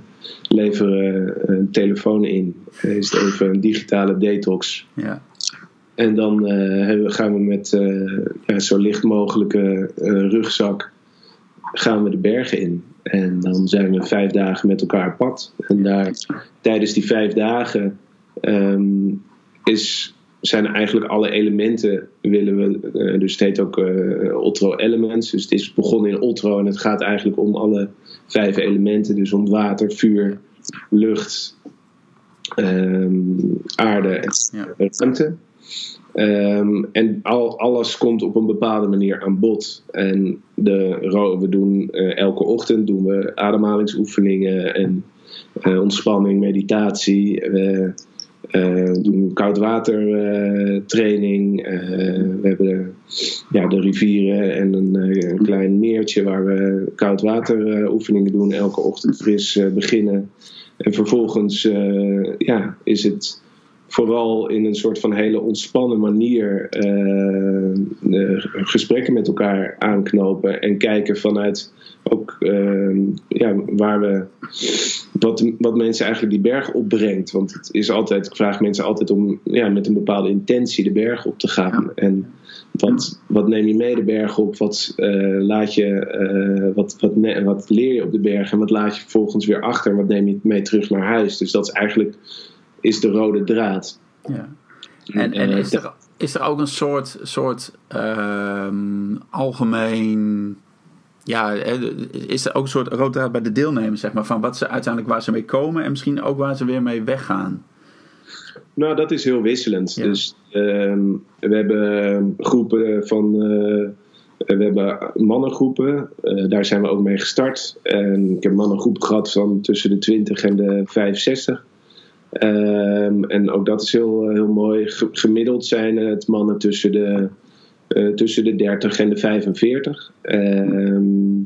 leveren een telefoon in. Is het even een digitale detox. Ja. En dan gaan we met ja, zo licht mogelijke rugzak gaan we de bergen in. En dan zijn we vijf dagen met elkaar op pad. En daar, tijdens die vijf dagen um, is, zijn eigenlijk alle elementen willen we, uh, dus het heet ook uh, Elements. Dus het is begonnen in Otro en het gaat eigenlijk om alle vijf elementen. Dus om water, vuur, lucht, um, aarde en ja. ruimte. Um, en al, alles komt op een bepaalde manier aan bod. En de, we doen uh, elke ochtend doen we ademhalingsoefeningen en uh, ontspanning, meditatie. We uh, doen koudwatertraining. We hebben ja, de rivieren en een, een klein meertje waar we koudwateroefeningen doen. Elke ochtend fris beginnen. En vervolgens ja, is het vooral in een soort van hele ontspannen manier uh, gesprekken met elkaar aanknopen en kijken vanuit ook uh, ja, waar we wat, wat mensen eigenlijk die berg opbrengt. Want het is altijd, ik vraag mensen altijd om ja, met een bepaalde intentie de berg op te gaan. En wat, wat neem je mee de berg op? Wat, uh, laat je, wat, wat, wat leer je op de berg? En wat laat je vervolgens weer achter? Wat neem je mee terug naar huis? Dus dat is eigenlijk is de rode draad. Ja. En, en is, er, is er ook een soort, soort um, algemeen. Ja, is er ook een soort rode draad bij de deelnemers, zeg maar, van wat ze uiteindelijk waar ze mee komen en misschien ook waar ze weer mee weggaan? Nou, dat is heel wisselend. Dus um, we hebben groepen van. Uh, we hebben mannengroepen, uh, daar zijn we ook mee gestart. En ik heb een mannengroep gehad van tussen de 20 en de 65. Um, en ook dat is heel, heel mooi. Gemiddeld zijn het mannen tussen de, uh, tussen de 30 en de 45. Um, ehm,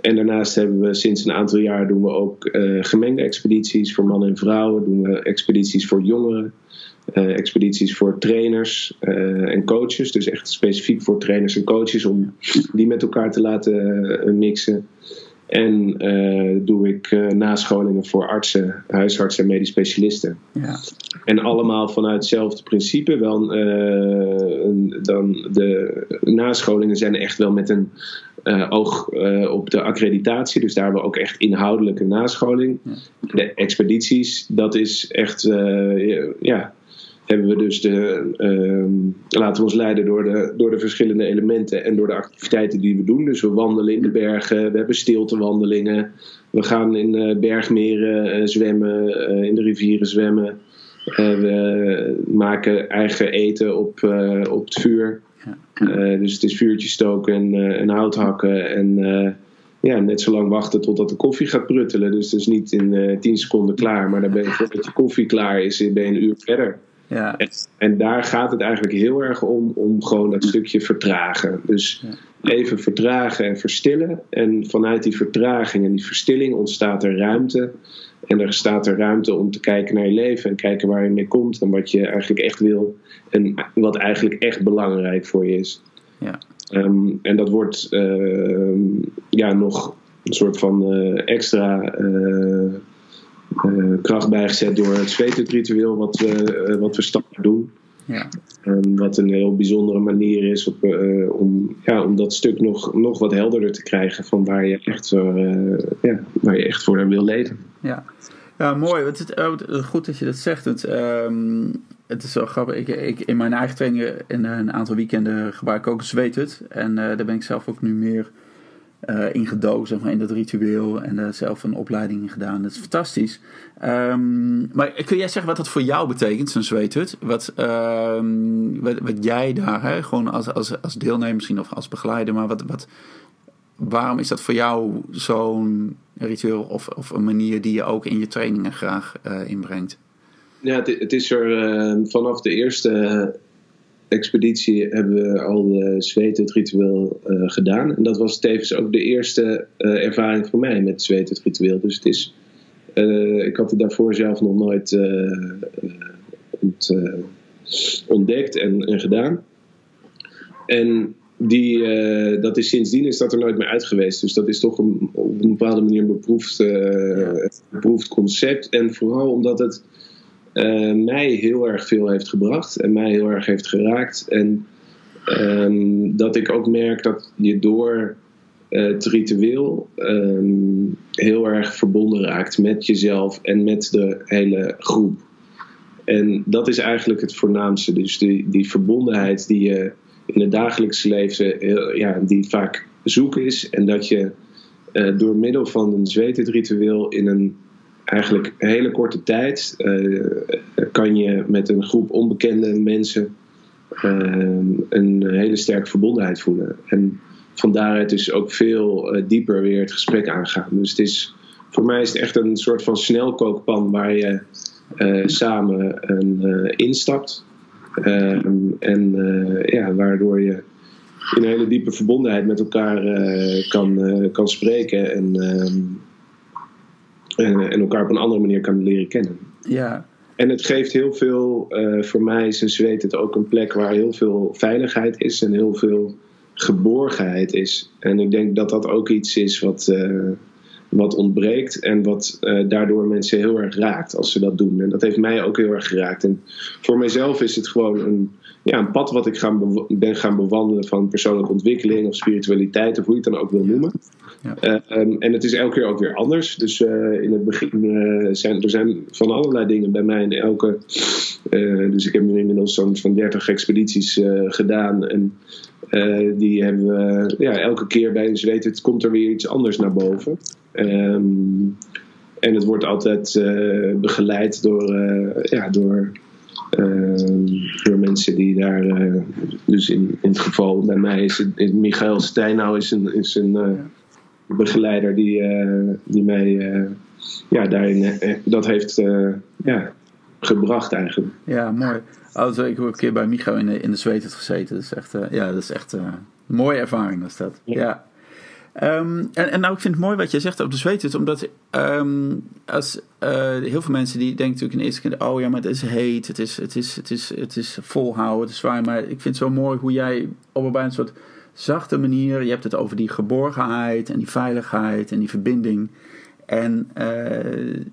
en daarnaast hebben we sinds een aantal jaar doen we ook uh, gemengde expedities voor mannen en vrouwen. Doen we expedities voor jongeren. Expedities voor trainers en coaches. Dus echt specifiek voor trainers en coaches om die met elkaar te laten mixen. En uh, doe ik uh, nascholingen voor artsen, huisartsen en medisch specialisten. Ja. En allemaal vanuit hetzelfde principe. Wel, uh, dan de nascholingen zijn echt wel met een oog op de accreditatie. Dus daar hebben we ook echt inhoudelijke nascholing. Ja. De expedities, dat is echt ja, hebben we dus de, ehm, laten we ons leiden door de, door de verschillende elementen en door de activiteiten die we doen. Dus we wandelen in de bergen, we hebben stiltewandelingen, we gaan in uh, bergmeren uh, zwemmen, uh, in de rivieren zwemmen. we maken eigen eten op, op het vuur. Dus het is vuurtje stoken en, en hout hakken en ja, net zo lang wachten totdat de koffie gaat pruttelen. Dus het is niet in 10 seconden klaar, maar dan ben je voordat je koffie klaar is, ben je een uur verder. Ja. En, en, daar gaat het eigenlijk heel erg om, om gewoon dat stukje vertragen. Dus even vertragen en verstillen. En vanuit die vertraging en die verstilling ontstaat er ruimte. En er staat er ruimte om te kijken naar je leven en kijken waar je mee komt en wat je eigenlijk echt wil en wat eigenlijk echt belangrijk voor je is. Ja. Ehm, en dat wordt uh, ja, nog een soort van uh, extra uh, kracht bijgezet door het zweetritueel wat we, uh, wat we standaard doen. Ja. Um, wat een heel bijzondere manier is op, uh, om, ja, om dat stuk nog, nog wat helderder te krijgen van waar je echt, voor, ja, waar je echt voor wil leven. Ja, ja mooi. Het is, goed dat je dat zegt. Het, um, het is zo grappig. Ik, ik, in mijn eigen trainingen in een aantal weekenden gebruik ik ook een zweethut. En daar ben ik zelf ook nu meer uh, ingedoken zeg in dat ritueel en uh, zelf een opleiding in gedaan. Dat is fantastisch. Um, maar kun jij zeggen wat dat voor jou betekent, zo'n zweethut? Wat, um, wat, wat, jij daar, hè, gewoon als, als, als deelnemer misschien of als begeleider, maar wat, wat, waarom is dat voor jou zo'n ritueel of, of een manier die je ook in je trainingen graag uh, inbrengt? Ja, het, het is er vanaf de eerste expeditie hebben we al de zweet het ritueel uh, gedaan. En dat was tevens ook de eerste uh, ervaring voor mij met zweet het ritueel. Dus het is, uh, ik had het daarvoor zelf nog nooit ont, ontdekt en, en, gedaan. En die, dat is sindsdien is dat er nooit meer uit geweest. Dus dat is toch een, op een bepaalde manier een beproefd, beproefd concept. En vooral omdat het uh, mij heel erg veel heeft gebracht en mij heel erg heeft geraakt. En um, dat ik ook merk dat je door uh, het ritueel um, heel erg verbonden raakt met jezelf en met de hele groep. En dat is eigenlijk het voornaamste. Dus die, die verbondenheid die je in het dagelijkse leven ja, die vaak zoek is. En dat je uh, door middel van een zweetritueel in een eigenlijk een hele korte tijd uh, kan je met een groep onbekende mensen uh, een hele sterke verbondenheid voelen. En van daaruit is ook veel uh, dieper weer het gesprek aangaan. Dus het is, voor mij is het echt een soort van snelkookpan waar je samen een, instapt. Ehm, en ja, waardoor je in een hele diepe verbondenheid met elkaar kan, kan spreken en ehm, en, elkaar op een andere manier kan leren kennen. Ja. En het geeft heel veel, uh, voor mij is zweet het ook een plek waar heel veel veiligheid is en heel veel geborgenheid is. En ik denk dat dat ook iets is wat, uh, wat ontbreekt en wat uh, daardoor mensen heel erg raakt als ze dat doen. En dat heeft mij ook heel erg geraakt. En voor mijzelf is het gewoon een, ja, een pad wat ik gaan ben gaan bewandelen van persoonlijke ontwikkeling of spiritualiteit of hoe je het dan ook wil noemen. Ja. Um, en het is elke keer ook weer anders. Dus uh, in het begin zijn er zijn van allerlei dingen bij mij in elke. Dus ik heb nu inmiddels zo'n van 30 expedities gedaan. En die hebben we ja, elke keer bij een zweet. Het komt er weer iets anders naar boven. Um, en het wordt altijd begeleid door, ja, door Ehm, door mensen die daar, eh, dus in, in het geval bij mij is het, Michael Steinau is een, is een begeleider die, die mij ja, daarin dat heeft ja, gebracht eigenlijk. Ja, mooi. Also, ik heb een keer bij Michael in de, in de zweet gezeten. Dat is echt, ja, dat is echt een mooie ervaring was dat. ja. Ehm, en, en nou, ik vind het mooi wat je zegt over de zweet. Omdat um, als, uh, heel veel mensen die denken natuurlijk in de eerste keer... oh ja, maar het is heet, het is, het is, het is, het is volhouden, het is zwaar. Maar ik vind het zo mooi hoe jij op een, een soort zachte manier... je hebt het over die geborgenheid en die veiligheid en die verbinding. En uh,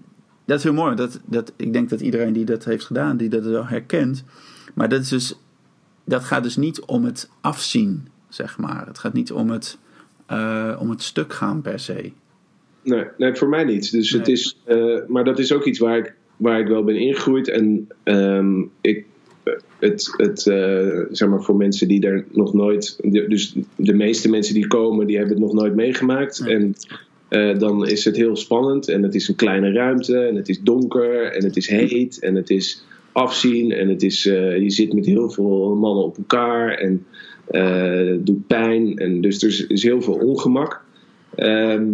dat is heel mooi. Dat, dat, ik denk dat iedereen die dat heeft gedaan, die dat wel herkent. Maar dat, is dus, dat gaat dus niet om het afzien, zeg maar. Het gaat niet om het uh, om het stuk gaan per se. Nee, nee voor mij niet. Dus het is, uh, maar dat is ook iets waar ik, waar ik wel ben ingegroeid. En um, ik het, het eh, zeg maar voor mensen die er nog nooit. Dus de meeste mensen die komen, die hebben het nog nooit meegemaakt. En eh, dan is het heel spannend. En het is een kleine ruimte. En het is donker. En het is heet. En het is afzien. En het is, je zit met heel veel mannen op elkaar. En doet pijn. En dus er is heel veel ongemak. Ehm,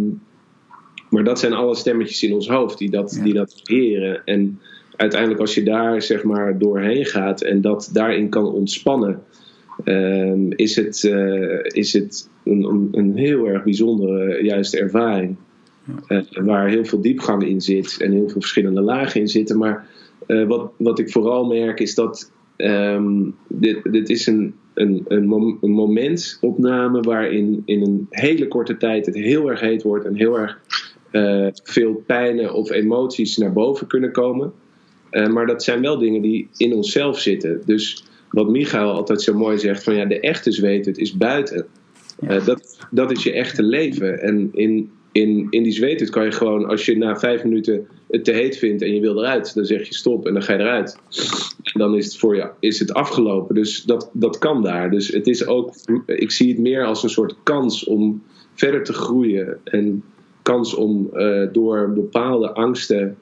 maar dat zijn alle stemmetjes in ons hoofd die dat, die dat creëren. En uiteindelijk als je daar zeg maar doorheen gaat en dat daarin kan ontspannen, ehm, is het, uh, is het een, een, heel erg bijzondere juiste ervaring. Uh, waar heel veel diepgang in zit en heel veel verschillende lagen in zitten. Maar uh, wat, wat ik vooral merk is dat um, dit, dit is een, een, een, een momentopname waarin in een hele korte tijd het heel erg heet wordt en heel erg veel pijnen of emoties naar boven kunnen komen. Eh, maar dat zijn wel dingen die in onszelf zitten. Dus wat Michael altijd zo mooi zegt: van ja, de echte zweet, het is buiten. Uh, dat, dat is je echte leven. En in, in, in die zweet kan je gewoon, als je na vijf minuten het te heet vindt en je wil eruit, dan zeg je stop en dan ga je eruit. En dan is het voor je is het afgelopen. Dus dat, dat kan daar. Dus het is ook, ik zie het meer als een soort kans om verder te groeien. En kans om uh, door bepaalde angsten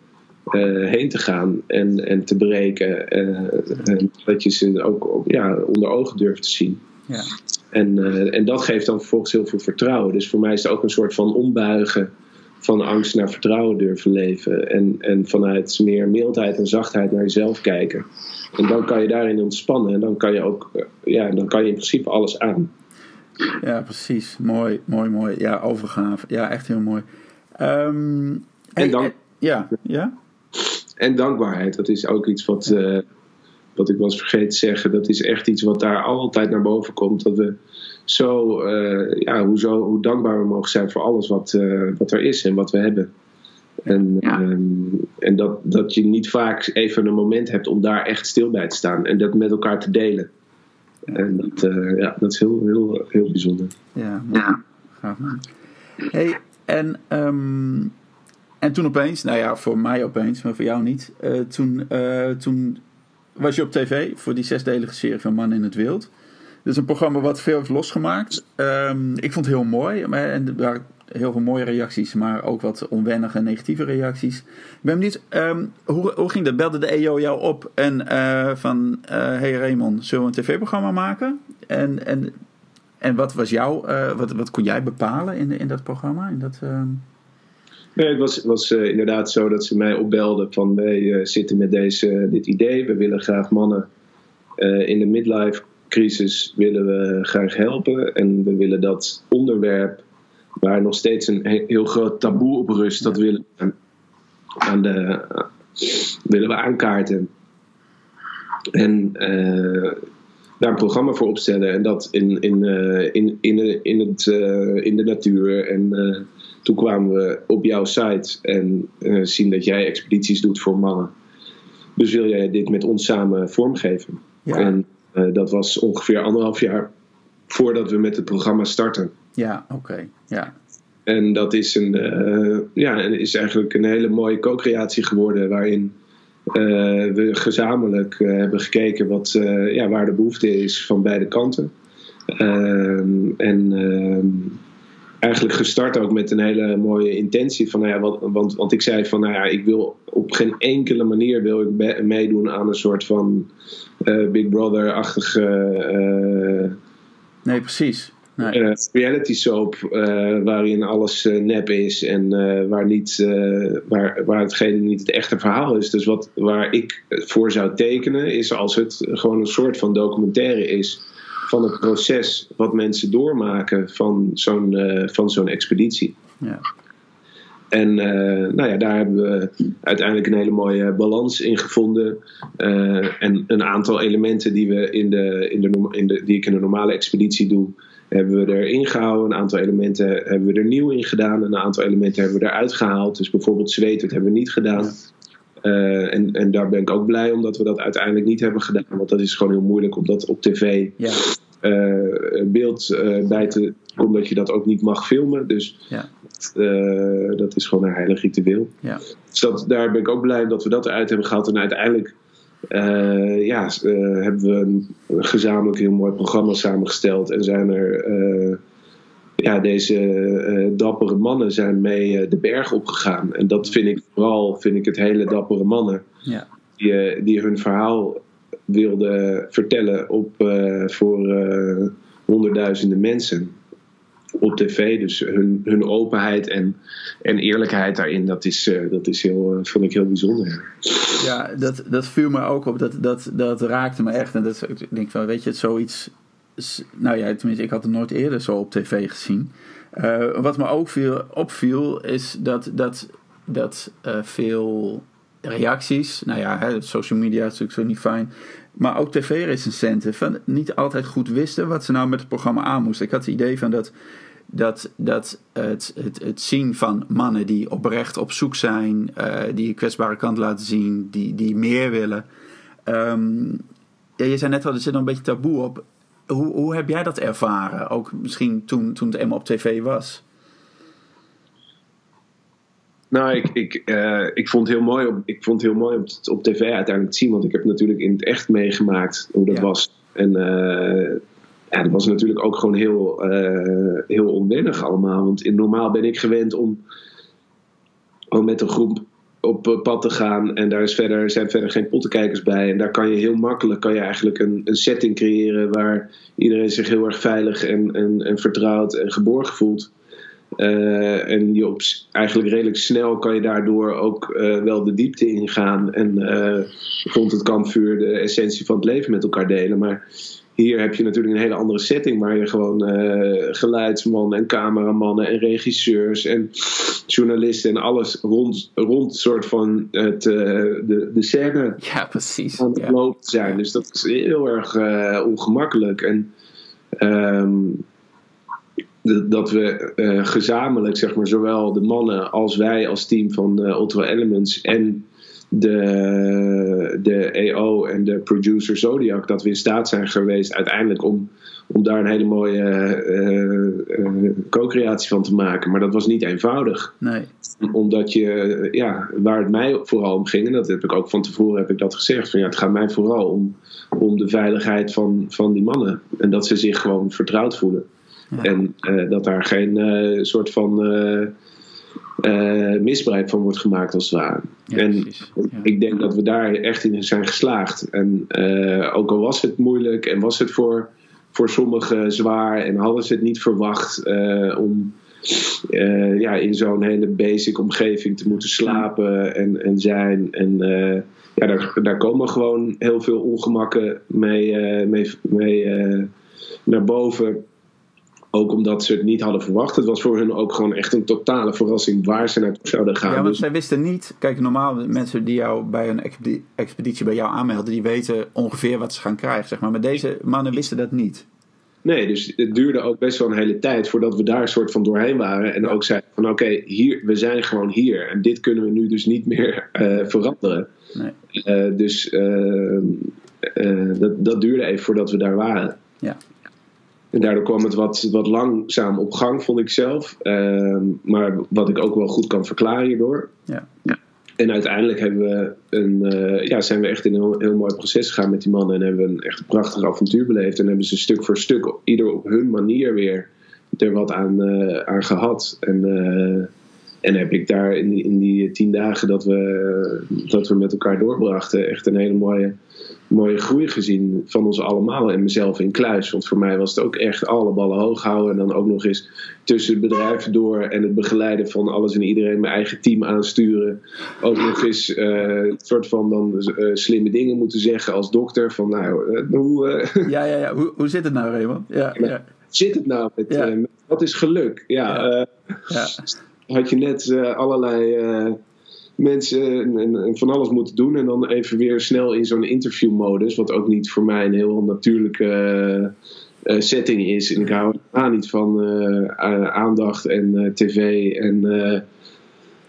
uh, heen te gaan en, en te breken. Uh, en dat je ze ook ja, onder ogen durft te zien. Ja. En, en dat geeft dan vervolgens heel veel vertrouwen. Dus voor mij is het ook een soort van ombuigen van angst naar vertrouwen durven leven. En, en vanuit meer mildheid en zachtheid naar jezelf kijken. En dan kan je daarin ontspannen. En dan kan je ook, ja, dan kan je in principe alles aan. Ja, precies. Mooi, mooi, mooi. Ja, overgave. Ja, echt heel mooi. Um, en dan. Ja, ja? En dankbaarheid, dat is ook iets wat, uh, wat ik was vergeten te zeggen. Dat is echt iets wat daar altijd naar boven komt. Dat we zo, uh, ja, hoe, zo, hoe dankbaar we mogen zijn voor alles wat, uh, wat er is en wat we hebben. En, ja. um, en dat, dat je niet vaak even een moment hebt om daar echt stil bij te staan en dat met elkaar te delen. En dat, ja, dat is heel, heel, heel bijzonder. Ja, ja. man. Hey, en um, en toen opeens, nou ja, voor mij opeens, maar voor jou niet. Uh, toen, uh, toen was je op tv voor die zesdelige serie van Man in het Wild. Dat is een programma wat veel heeft losgemaakt. Um, ik vond het heel mooi. Maar, en er waren heel veel mooie reacties, maar ook wat onwennige negatieve reacties. Ik ben benieuwd, um, hoe, hoe ging dat? Belde de EO jou op en uh, van... hey Raymond, zullen we een tv-programma maken? En, en, en wat was jouw... wat, wat kon jij bepalen in, in dat programma? In dat... Um... Nee, het was, was uh, inderdaad zo dat ze mij opbelden van wij uh, zitten met deze, dit idee. We willen graag mannen uh, in de midlife crisis willen we graag helpen. En we willen dat onderwerp waar nog steeds een heel groot taboe op rust, dat willen we, aan de, willen we aankaarten. En daar een programma voor opstellen. En dat in, in, in, in, in, het, in de natuur en toen kwamen we op jouw site en uh, zien dat jij expedities doet voor mannen. Dus wil jij dit met ons samen vormgeven? Ja. En uh, dat was ongeveer anderhalf jaar voordat we met het programma starten. Ja, oké. Okay. Ja. En dat is, een, uh, ja, is eigenlijk een hele mooie co-creatie geworden waarin we gezamenlijk hebben gekeken wat, ja, waar de behoefte is van beide kanten. Ehm, en ehm, eigenlijk gestart ook met een hele mooie intentie. Van, nou ja, wat, want, want ik zei van, nou ja, ik wil op geen enkele manier wil ik meedoen aan een soort van uh, Big Brother-achtige... Uh, nee, precies. Nee. Uh, reality soap waarin alles nep is en waar, niet, waar, waar hetgene niet het echte verhaal is. Dus wat, waar ik voor zou tekenen is als het gewoon een soort van documentaire is van het proces wat mensen doormaken van zo'n uh, van zo'n expeditie. Ja. En uh, nou ja, daar hebben we uiteindelijk een hele mooie balans in gevonden. Uh, en een aantal elementen die, we in de, in de, in de, die ik in een normale expeditie doe, hebben we erin gehouden. Een aantal elementen hebben we er nieuw in gedaan. Een aantal elementen hebben we eruit gehaald. Dus bijvoorbeeld zweet, dat hebben we niet gedaan. Uh, en, en daar ben ik ook blij omdat we dat uiteindelijk niet hebben gedaan. Want dat is gewoon heel moeilijk om dat op tv ja. Uh, beeld uh, bij te omdat je dat ook niet mag filmen. Dus ja. dat is gewoon een heilig ritueel. Ja. Dus dat, daar ben ik ook blij dat we dat eruit hebben gehaald. En uiteindelijk eh, ja, eh, hebben we een, gezamenlijk heel mooi programma samengesteld. En zijn er eh, ja, deze eh, dappere mannen zijn mee eh, de berg opgegaan. En dat vind ik vooral vind ik het hele dappere mannen. Ja. Die, eh, die hun verhaal wilden vertellen op, eh, voor eh, honderdduizenden mensen op tv. Dus hun, hun openheid en, en eerlijkheid daarin, dat is, eh, dat is heel, vond ik heel bijzonder. Ja, dat, dat viel me ook op. Dat, dat, dat raakte me echt. En dat, ik denk van, weet je, zoiets... Nou ja, tenminste, ik had het nooit eerder zo op tv gezien. Wat me ook veel opviel, is dat, dat, dat veel reacties... Nou ja, hè, social media is natuurlijk zo niet fijn. Maar ook tv-recensenten van niet altijd goed wisten... wat ze nou met het programma aan moesten. Ik had het idee van dat dat, dat het, het, het zien van mannen die oprecht op zoek zijn, eh, die een kwetsbare kant laten zien, die, die meer willen. Ehm, ja, je zei net wel, er zit een beetje taboe op. Hoe, hoe heb jij dat ervaren? Ook misschien toen, toen het eenmaal op tv was. Nou, ik, ik, eh, ik vond het heel mooi, op, ik vond het heel mooi op, op tv uiteindelijk te zien. Want ik heb natuurlijk in het echt meegemaakt hoe dat Ja. was. En eh, ja, dat was natuurlijk ook gewoon heel, eh, heel onwennig allemaal. Want in, normaal ben ik gewend om, om met een groep op pad te gaan. En daar is verder, zijn verder geen pottenkijkers bij. En daar kan je heel makkelijk kan je eigenlijk een, een setting creëren... waar iedereen zich heel erg veilig en, en, en vertrouwd en geborgen voelt. Eh, en je op, eigenlijk redelijk snel kan je daardoor ook eh, wel de diepte ingaan. En eh rond het kampvuur de essentie van het leven met elkaar delen. Maar hier heb je natuurlijk een hele andere setting. Waar je gewoon geluidsmannen en cameramannen en regisseurs en journalisten en alles rond, rond soort van het, de, de scène Ja, precies. aan het Ja. lopen zijn. Dus dat is heel erg ongemakkelijk. En ehm, dat we eh, gezamenlijk, zeg maar, zowel de mannen als wij als team van eh, Ultra Elements en de, de EO en de producer Zodiac, dat we in staat zijn geweest uiteindelijk om, om daar een hele mooie eh, co-creatie van te maken. Maar dat was niet eenvoudig Nee. omdat je, ja, waar het mij vooral om ging, en dat heb ik ook van tevoren heb ik dat gezegd, van ja, het gaat mij vooral om, om de veiligheid van, van die mannen. En dat ze zich gewoon vertrouwd voelen. Ja. En eh, dat daar geen eh, soort van eh, misbruik van wordt gemaakt, als het ware. Ja, en. Ja. ik denk dat we daar echt in zijn geslaagd. En ook al was het moeilijk en was het voor, voor sommigen zwaar en hadden ze het niet verwacht om ja, in zo'n hele basic omgeving te moeten slapen en, en zijn. En ja, daar, daar komen gewoon heel veel ongemakken mee, mee, mee naar boven. Ook omdat ze het niet hadden verwacht. Het was voor hun ook gewoon echt een totale verrassing waar ze naartoe zouden gaan. Ja, want Dus- zij wisten niet. Kijk, normaal mensen die jou bij een expedi- expeditie bij jou aanmelden, die weten ongeveer wat ze gaan krijgen, zeg maar. Maar deze mannen wisten dat niet. Nee, dus het duurde ook best wel een hele tijd voordat we daar een soort van doorheen waren. En ook zeiden van oké, hier, we zijn gewoon hier. En dit kunnen we nu dus niet meer eh, veranderen. Nee. Eh, dus eh, dat, dat duurde even voordat we daar waren. Ja. En daardoor kwam het wat, wat langzaam op gang, vond ik zelf. Ehm, maar wat ik ook wel goed kan verklaren hierdoor. Ja. En uiteindelijk hebben we een, eh, ja, zijn we echt in een heel, heel mooi proces gegaan met die mannen. En hebben we een echt een prachtig avontuur beleefd. En hebben ze stuk voor stuk, ieder op hun manier weer, er wat aan, eh, aan gehad. En, eh, en heb ik daar in die, in die tien dagen dat we, dat we met elkaar doorbrachten, echt een hele mooie, mooie groei gezien van ons allemaal en mezelf in kluis. Want voor mij was het ook echt alle ballen hoog houden. En dan ook nog eens tussen het bedrijf door en het begeleiden van alles en iedereen mijn eigen team aansturen. Ook nog eens een soort van dan eh, slimme dingen moeten zeggen als dokter. Van nou, eh, hoe Ja, ja, ja. Hoe, hoe zit het nou, Raymond? Ja, ja, zit het nou met, Ja. wat is geluk? Ja, Ja. had je net eh, allerlei eh, mensen en, van alles moeten doen. En dan even weer snel in zo'n interviewmodus. Wat ook niet voor mij een heel natuurlijke eh, setting is. En ik hou helemaal niet van aandacht en tv. En,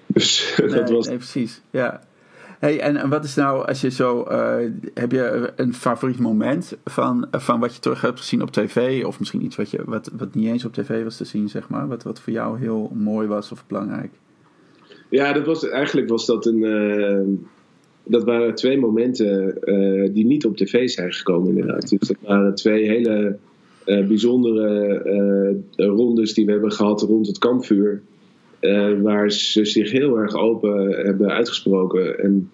dus dat was nee, precies. Ja. Hey, en wat is nou, als je zo, eh, heb je een favoriet moment van, van wat je terug hebt gezien op tv? Of misschien iets wat, je, wat, wat niet eens op tv was te zien, zeg maar. Wat, wat voor jou heel mooi was of belangrijk? Ja, dat was, eigenlijk was dat een. eh, dat waren twee momenten eh, die niet op tv zijn gekomen, inderdaad. Dus dat waren twee hele bijzondere rondes die we hebben gehad rond het kampvuur. Eh, waar ze zich heel erg open hebben uitgesproken. En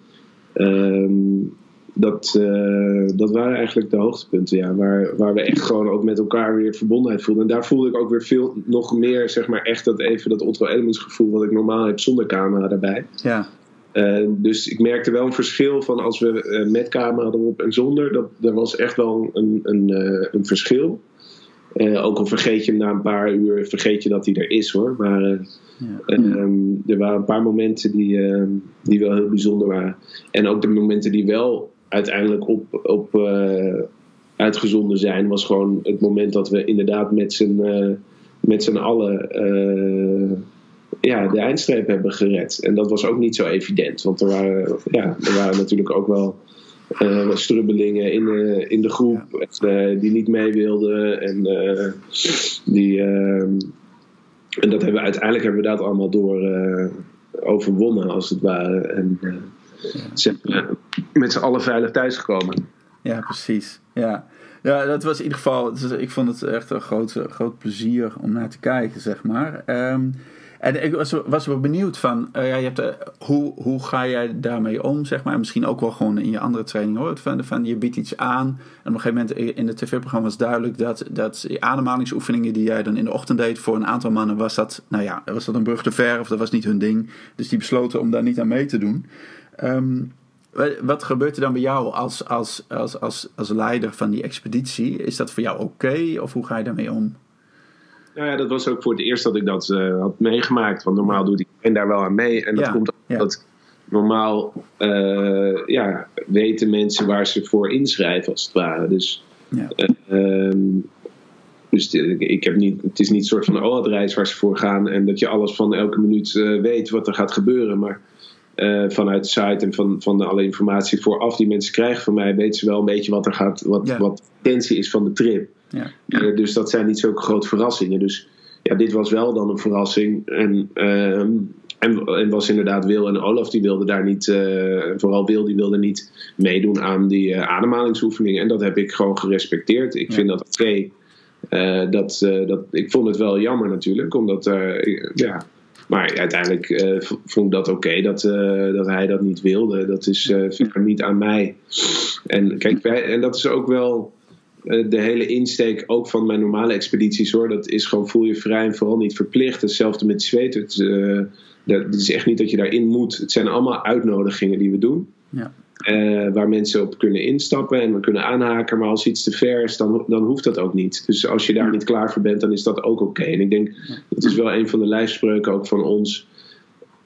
ehm, dat, eh, dat waren eigenlijk de hoogtepunten, ja. Waar, waar we echt gewoon ook met elkaar weer verbondenheid voelden. En daar voelde ik ook weer veel, nog meer, zeg maar, echt dat even dat Otto Elements gevoel wat ik normaal heb zonder camera daarbij. Ja, Eh, dus ik merkte wel een verschil van als we met camera erop en zonder. Dat, er was echt wel een, een, een verschil. Eh, ook al vergeet je hem na een paar uur, vergeet je dat hij er is hoor. Maar eh, ja. ehm, er waren een paar momenten die, ehm, die wel heel bijzonder waren. En ook de momenten die wel uiteindelijk op, op eh, uitgezonden zijn, was gewoon het moment dat we inderdaad met z'n met z'n allen ja, de eindstreep hebben gered. En dat was ook niet zo evident, want er waren, ja, er waren natuurlijk ook wel eh, strubbelingen in de, in de groep eh, die niet mee wilden. En, eh, die, ehm, en dat hebben we uiteindelijk hebben we dat allemaal door eh, overwonnen, als het ware. En eh, zijn we met z'n allen veilig thuisgekomen. Ja, precies. Ja. ja, dat was in ieder geval. dus Ik vond het echt een groot, groot plezier om naar te kijken, zeg maar. Ehm, en ik was, was wel benieuwd van, eh, ja, je hebt, eh, hoe, hoe ga jij daarmee om, zeg maar? Misschien ook wel gewoon in je andere training hoor. Van, van je biedt iets aan. En op een gegeven moment in het tv-programma was duidelijk dat, dat ademhalingsoefeningen die jij dan in de ochtend deed voor een aantal mannen, was dat, nou ja, was dat een brug te ver of dat was niet hun ding. Dus die besloten om daar niet aan mee te doen. Ehm, wa- wat gebeurt er dan bij jou als, als, als, als, als leider van die expeditie? Is dat voor jou oké of hoe ga je daarmee om? Nou ja, dat was ook voor het eerst dat ik dat eh, had meegemaakt. Want normaal doet iedereen daar wel aan mee. En dat Ja, komt ja. omdat normaal eh, ja, weten mensen waar ze voor inschrijven, als het ware. Dus, Ja. eh, ehm, dus ik heb niet, het is niet een soort van OAD-reis waar ze voor gaan. En dat je alles van elke minuut weet wat er gaat gebeuren. Maar vanuit de site en van, van alle informatie vooraf die mensen krijgen van mij, weten ze wel een beetje wat er gaat, wat, wat de intentie is van de trip. Ja. Eh, dus dat zijn niet zulke grote verrassingen. Dus ja, dit was wel dan een verrassing. En, ehm, en, en was inderdaad Wil en Olaf, die wilden daar niet, eh, vooral Wil, die wilde niet meedoen aan die eh, ademhalingsoefeningen. En dat heb ik gewoon gerespecteerd. Ik Ja. vind dat oké. Dat, dat, ik vond het wel jammer natuurlijk, omdat ik- ja. Maar uiteindelijk vond ik dat oké dat, dat hij dat niet wilde. Dat is verder niet aan mij. En kijk, wij, en dat is ook wel de hele insteek ook van mijn normale expedities hoor. Dat is gewoon voel je vrij en vooral niet verplicht. Hetzelfde met zweet. Het, eh, dat, het is echt niet dat je daarin moet. Het zijn allemaal uitnodigingen die we doen. Ja. Eh, waar mensen op kunnen instappen en we kunnen aanhaken. Maar als iets te ver is, dan, dan hoeft dat ook niet. Dus als je daar niet klaar voor bent, dan is dat ook oké. En ik denk, dat is wel een van de lijfspreuken ook van ons.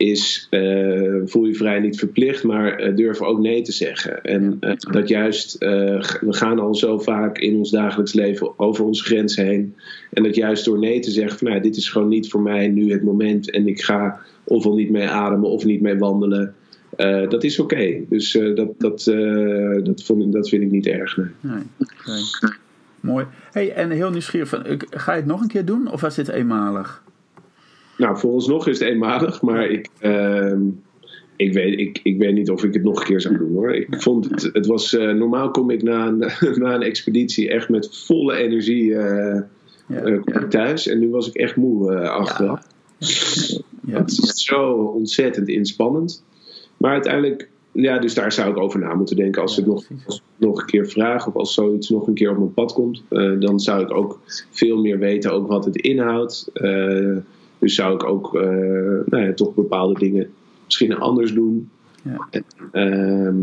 Is eh, voel je vrij niet verplicht, maar eh, durf ook nee te zeggen. En eh, dat juist, we gaan al zo vaak in ons dagelijks leven over onze grenzen heen. En dat juist door nee te zeggen, van, nou, dit is gewoon niet voor mij nu het moment. En ik ga ofwel niet mee ademen of niet mee wandelen. Dat is oké. Dus dat, dat, dat, vond ik, dat vind ik niet erg. Nee. Mooi. Hey, en heel nieuwsgierig, van, ga je het nog een keer doen of was dit eenmalig? Nou, vooralsnog is het eenmalig, maar ik, ehm, ik, weet, ik, ik weet niet of ik het nog een keer zou doen hoor. Ik vond het, het was, eh, normaal kom ik na een, na een expeditie echt met volle energie eh, Ja. thuis. En nu was ik echt moe achteraf. Ja. Het is zo ontzettend inspannend. Maar uiteindelijk, ja, dus daar zou ik over na moeten denken. Als Ja, ik nog, als nog een keer vraag of als zoiets nog een keer op mijn pad komt, dan zou ik ook veel meer weten ook wat het inhoudt. Dus zou ik ook eh, nou ja, toch bepaalde dingen misschien anders doen. Ja. En, ehm,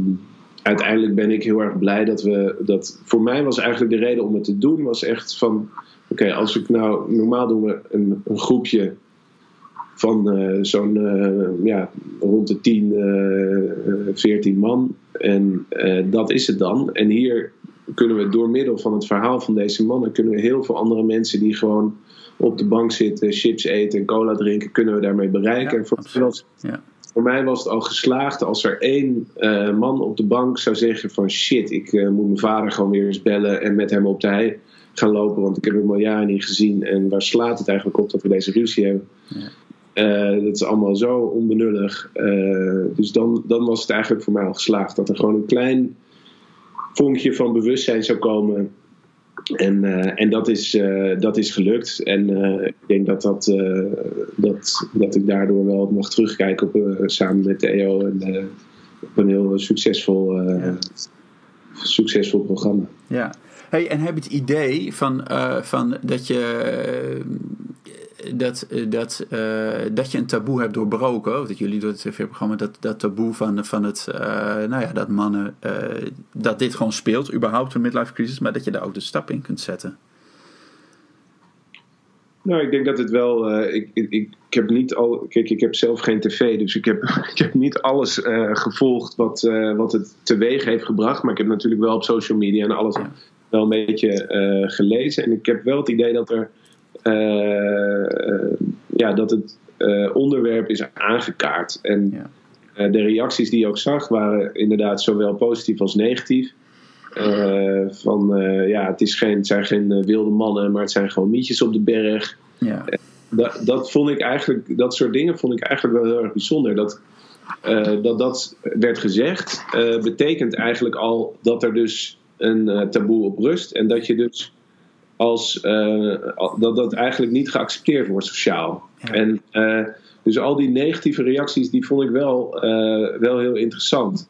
uiteindelijk ben ik heel erg blij dat we dat. Voor mij was eigenlijk de reden om het te doen, was echt van: oké, als ik nou. Normaal doen we een, een groepje van eh, zo'n eh, ja, rond de 10, eh, eh, 14 man. En dat is het dan. En hier kunnen we door middel van het verhaal van deze mannen, kunnen we heel veel andere mensen die gewoon op de bank zitten, chips eten en cola drinken, kunnen we daarmee bereiken. Ja, voor, was- Ja. voor mij was het al geslaagd als er één eh, man op de bank zou zeggen van shit, ik eh, moet mijn vader gewoon weer eens bellen en met hem op de hei gaan lopen, want ik heb hem al jaren niet gezien en waar slaat het eigenlijk op dat we deze ruzie hebben. Ja. dat is allemaal zo onbenullig. dus dan, dan was het eigenlijk voor mij al geslaagd. Dat er gewoon een klein vonkje van bewustzijn zou komen. En, en dat, is, dat is gelukt. En ik denk dat, dat, dat, dat ik daardoor wel mag terugkijken op, samen met de EO en op een heel succesvol, succesvol programma. Ja, hey, en heb je het idee van, van dat je. Dat, dat, uh, dat je een taboe hebt doorbroken, of dat jullie door het tv-programma dat, dat taboe van, van het, uh, nou ja, dat mannen, dat dit gewoon speelt, überhaupt een midlife crisis, maar dat je daar ook de stap in kunt zetten. Nou, ik denk dat het wel. Uh, ik, ik, ik heb niet al. Kijk, ik heb zelf geen tv, dus ik heb, ik heb niet alles uh, gevolgd wat, uh, wat het teweeg heeft gebracht. Maar ik heb natuurlijk wel op social media en alles ja. wel een beetje gelezen. En ik heb wel het idee dat er. Ja, dat het onderwerp is aangekaart. En ja. de reacties die je ook zag waren inderdaad zowel positief als negatief. Uh, van uh, ja, het, is geen, het zijn geen uh, wilde mannen, maar het zijn gewoon mietjes op de berg. Ja. Dat, dat vond ik eigenlijk, dat soort dingen vond ik eigenlijk wel heel erg bijzonder. Dat dat, dat werd gezegd, betekent eigenlijk al dat er dus een taboe op rust. En dat je dus als dat dat eigenlijk niet geaccepteerd wordt sociaal. Ja. En dus al die negatieve reacties, die vond ik wel, wel heel interessant.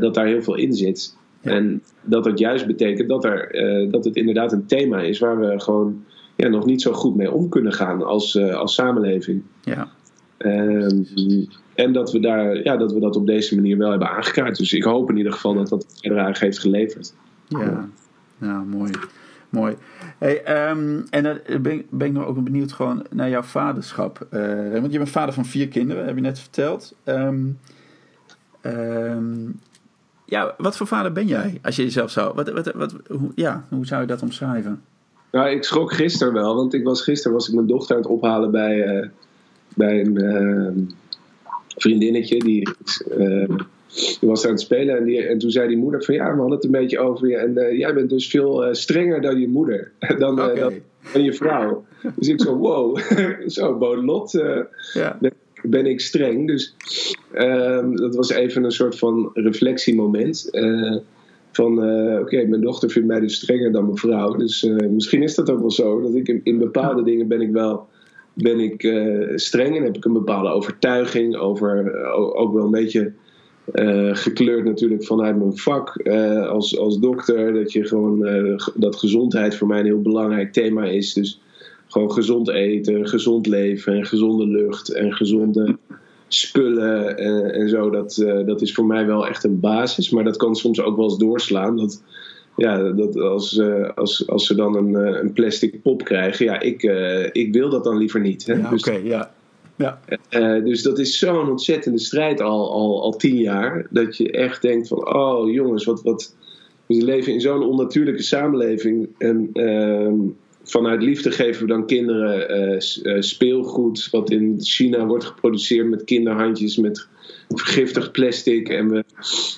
dat daar heel veel in zit. En dat het juist betekent dat, er, eh, dat het inderdaad een thema is waar we gewoon ja, nog niet zo goed mee om kunnen gaan als, als samenleving. Ja. Um, en dat we, daar, ja, dat we dat op deze manier wel hebben aangekaart. Dus ik hoop in ieder geval dat dat bijdrage heeft geleverd. Ja, ja mooi. Mooi. Hey, um, en dan ben, ben ik nog ook benieuwd gewoon naar jouw vaderschap. Uh, want je bent vader van vier kinderen, heb je net verteld. Um, ja, wat voor vader ben jij als je jezelf zou. Wat, wat, wat, hoe, ja, hoe zou je dat omschrijven? Nou, ik schrok gisteren wel, want ik was, gisteren was ik mijn dochter aan het ophalen bij, uh, bij een vriendinnetje. Die, die, was aan het spelen en, die, en toen zei die moeder van ja, we hadden het een beetje over je. En jij bent dus veel strenger dan je moeder, dan, okay. dan, dan, je vrouw. Dus ik zo, wow, zo, Bodelot. ja ben ik streng. Dus uh, dat was even een soort van reflectiemoment. Van uh, oké, mijn dochter vindt mij dus strenger dan mijn vrouw. Dus eh, misschien is dat ook wel zo. Dat ik in, in bepaalde dingen ben ik wel ben ik, streng en heb ik een bepaalde overtuiging over ook wel een beetje gekleurd natuurlijk vanuit mijn vak als, als dokter. Dat je gewoon dat gezondheid voor mij een heel belangrijk thema is. Dus gewoon gezond eten, gezond leven en gezonde lucht en gezonde spullen en, en zo. Dat, dat is voor mij wel echt een basis. Maar dat kan soms ook wel eens doorslaan. Dat, ja, dat als, als, als ze dan een, een plastic pop krijgen, ja, ik, ik wil dat dan liever niet. Hè? Ja, dus, Oké, ja. Ja. dus dat is zo'n ontzettende strijd al, al, al tien jaar. Dat je echt denkt van, oh jongens, wat, wat, we leven in zo'n onnatuurlijke samenleving. En ehm, vanuit liefde geven we dan kinderen uh, speelgoed, wat in China wordt geproduceerd met kinderhandjes met vergiftigd plastic. En we,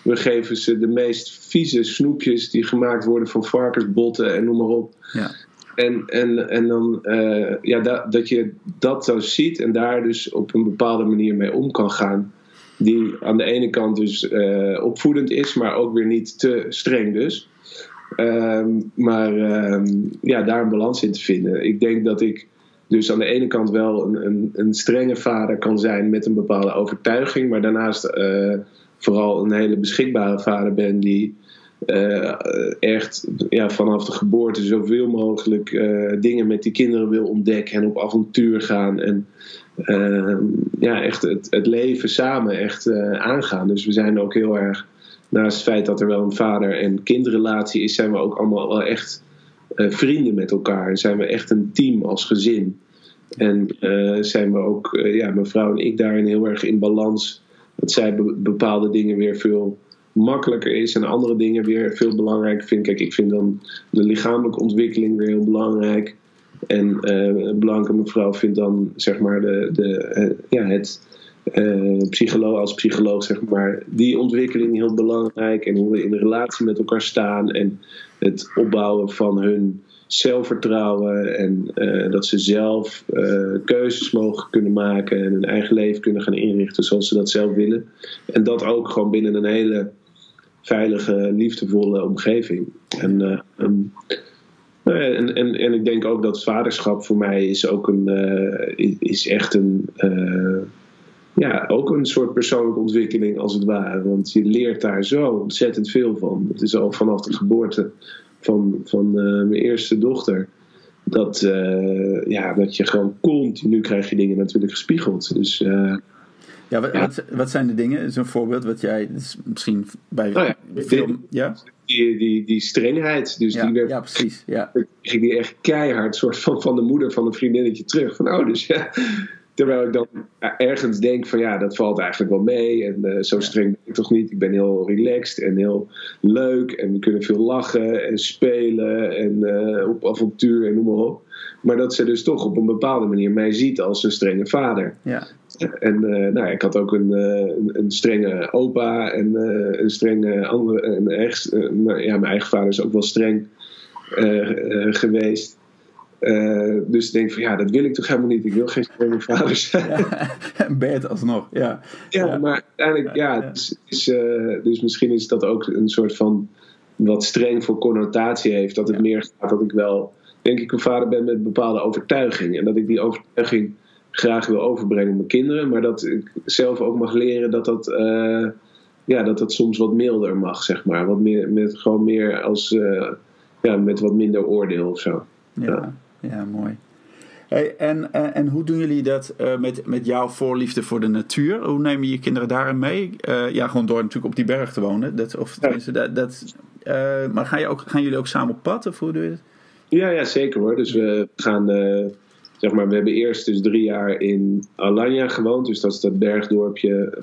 we geven ze de meest vieze snoepjes die gemaakt worden van varkensbotten en noem maar op. Ja. En, en, en dan, uh, ja, dat, dat je dat zo ziet en daar dus op een bepaalde manier mee om kan gaan. Die aan de ene kant dus opvoedend is, maar ook weer niet te streng dus. Ehm, maar ehm, ja, daar een balans in te vinden. Ik denk dat ik dus aan de ene kant wel een, een, een strenge vader kan zijn met een bepaalde overtuiging, maar daarnaast uh, vooral een hele beschikbare vader ben die uh, echt ja, vanaf de geboorte zoveel mogelijk uh, dingen met die kinderen wil ontdekken en op avontuur gaan en ehm, ja, echt het, het leven samen echt aangaan. Dus we zijn ook heel erg naast het feit dat er wel een vader- en kindrelatie is, zijn we ook allemaal wel echt vrienden met elkaar. En zijn we echt een team als gezin. En zijn we ook, ja, mijn vrouw en ik daarin heel erg in balans. Dat zij be bepaalde dingen weer veel makkelijker is en andere dingen weer veel belangrijker vindt. Kijk, ik vind dan de lichamelijke ontwikkeling weer heel belangrijk. En uh, Blanke mevrouw vindt dan zeg maar de, de, ja, het uh, psycholoog, als psycholoog, zeg maar, die ontwikkeling heel belangrijk. En hoe we in de relatie met elkaar staan. En het opbouwen van hun zelfvertrouwen en eh, dat ze zelf eh, keuzes mogen kunnen maken en hun eigen leven kunnen gaan inrichten zoals ze dat zelf willen. En dat ook gewoon binnen een hele veilige, liefdevolle omgeving. En, eh, ehm, nou en, en, en ik denk ook dat vaderschap voor mij is ook een, is echt een ja, ook een soort persoonlijke ontwikkeling als het ware. Want je leert daar zo ontzettend veel van. Het is al vanaf de geboorte van, van mijn eerste dochter. Dat, ja, dat je gewoon continu krijg je dingen natuurlijk gespiegeld. Dus, ja, wat, ja. Wat, wat, zijn de dingen? Zo'n voorbeeld wat jij misschien bij oh ja, film. Ja? Die, die, die strengheid. Dus ja, die werd, ja, precies. Ja. ging die echt keihard soort van, van de moeder van een vriendinnetje terug. Van oh, dus ja Terwijl ik dan ergens denk van ja, dat valt eigenlijk wel mee. En uh, zo streng ben ik toch niet. Ik ben heel relaxed en heel leuk. En we kunnen veel lachen en spelen en uh, op avontuur en noem maar op. Maar dat ze dus toch op een bepaalde manier mij ziet als een strenge vader. Ja. En uh, nou, ik had ook een, een, een strenge opa en een strenge andere. En echt, ja, mijn eigen vader is ook wel streng geweest. Dus ik denk van ja, dat wil ik toch helemaal niet. Ik wil geen strenge vader zijn. Ja, alsnog, ja. ja. Ja, maar uiteindelijk, ja, ja. Dus, is, dus misschien is dat ook een soort van wat streng voor connotatie heeft. Dat het meer gaat dat ik wel, denk ik, een vader ben met bepaalde overtuiging. En dat ik die overtuiging graag wil overbrengen op mijn kinderen. Maar dat ik zelf ook mag leren dat dat, uh, ja, dat, dat soms wat milder mag, zeg maar. Wat meer, met, gewoon meer als, ja, met wat minder oordeel of zo. ja ja mooi. Hey, en, en, en, hoe doen jullie dat uh, met, met jouw voorliefde voor de natuur? Hoe neem je je kinderen daarin mee? Ja, gewoon door natuurlijk op die berg te wonen. Dat, of tenminste, dat, dat, maar gaan, je ook, gaan jullie ook samen op pad? Of hoe doe je het? Ja, ja, zeker hoor. Dus we gaan, zeg maar, we hebben eerst dus drie jaar in Alanya gewoond. Dus dat is dat bergdorpje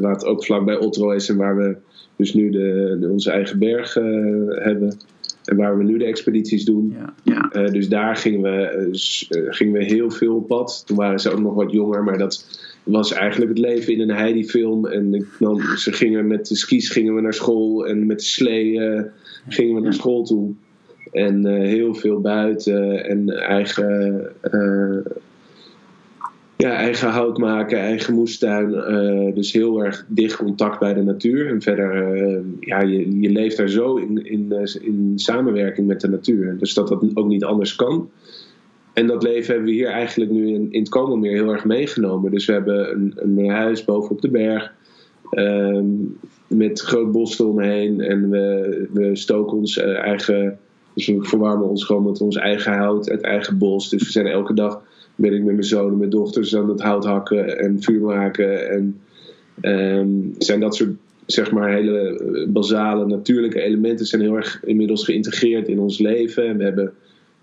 waar het ook vlakbij Otro is en waar we dus nu de, de onze eigen berg hebben. En waar we nu de expedities doen. Ja. Ja. Uh, dus daar gingen we, gingen we heel veel op pad. Toen waren ze ook nog wat jonger, maar dat was eigenlijk het leven in een Heidi-film. En nam, ze gingen met de skis gingen we naar school en met de slee gingen we naar school toe. En heel veel buiten en eigen ja, eigen hout maken, eigen moestuin. Uh, dus heel erg dicht contact bij de natuur. En verder, ja, je, je leeft daar zo in, in, eh, in samenwerking met de natuur. Dus dat dat ook niet anders kan. En dat leven hebben we hier eigenlijk nu in, in het Komelmeer heel erg meegenomen. Dus we hebben een, een huis bovenop de berg. Uh, met groot bos eromheen. En we, we stoken ons eigen... Dus we verwarmen ons gewoon met ons eigen hout, het eigen bos. Dus we zijn elke dag ben ik met mijn zoon en mijn dochters aan het hout hakken en vuur maken. En um, zijn dat soort zeg maar hele basale natuurlijke elementen zijn heel erg inmiddels geïntegreerd in ons leven. En we hebben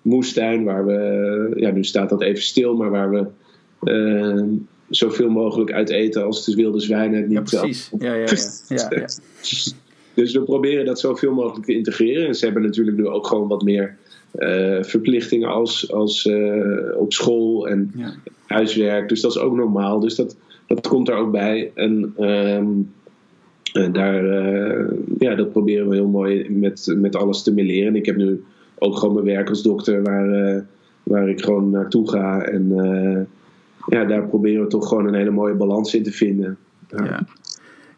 moestuin waar we, ja nu staat dat even stil, maar waar we uh, zoveel mogelijk uit eten als het wilde zwijnen. Niet ja, precies. Ja, ja, ja. ja, ja. dus we proberen dat zoveel mogelijk te integreren. En ze hebben natuurlijk nu ook gewoon wat meer uh, verplichtingen als, als uh, op school en ja. huiswerk. Dus dat is ook normaal. Dus dat, dat komt daar ook bij. En um, daar, uh, ja, dat proberen we heel mooi met, met alles te stimuleren. Ik heb nu ook gewoon mijn werk als dokter waar, waar ik gewoon naartoe ga. En ja, daar proberen we toch gewoon een hele mooie balans in te vinden. Ja. Ja,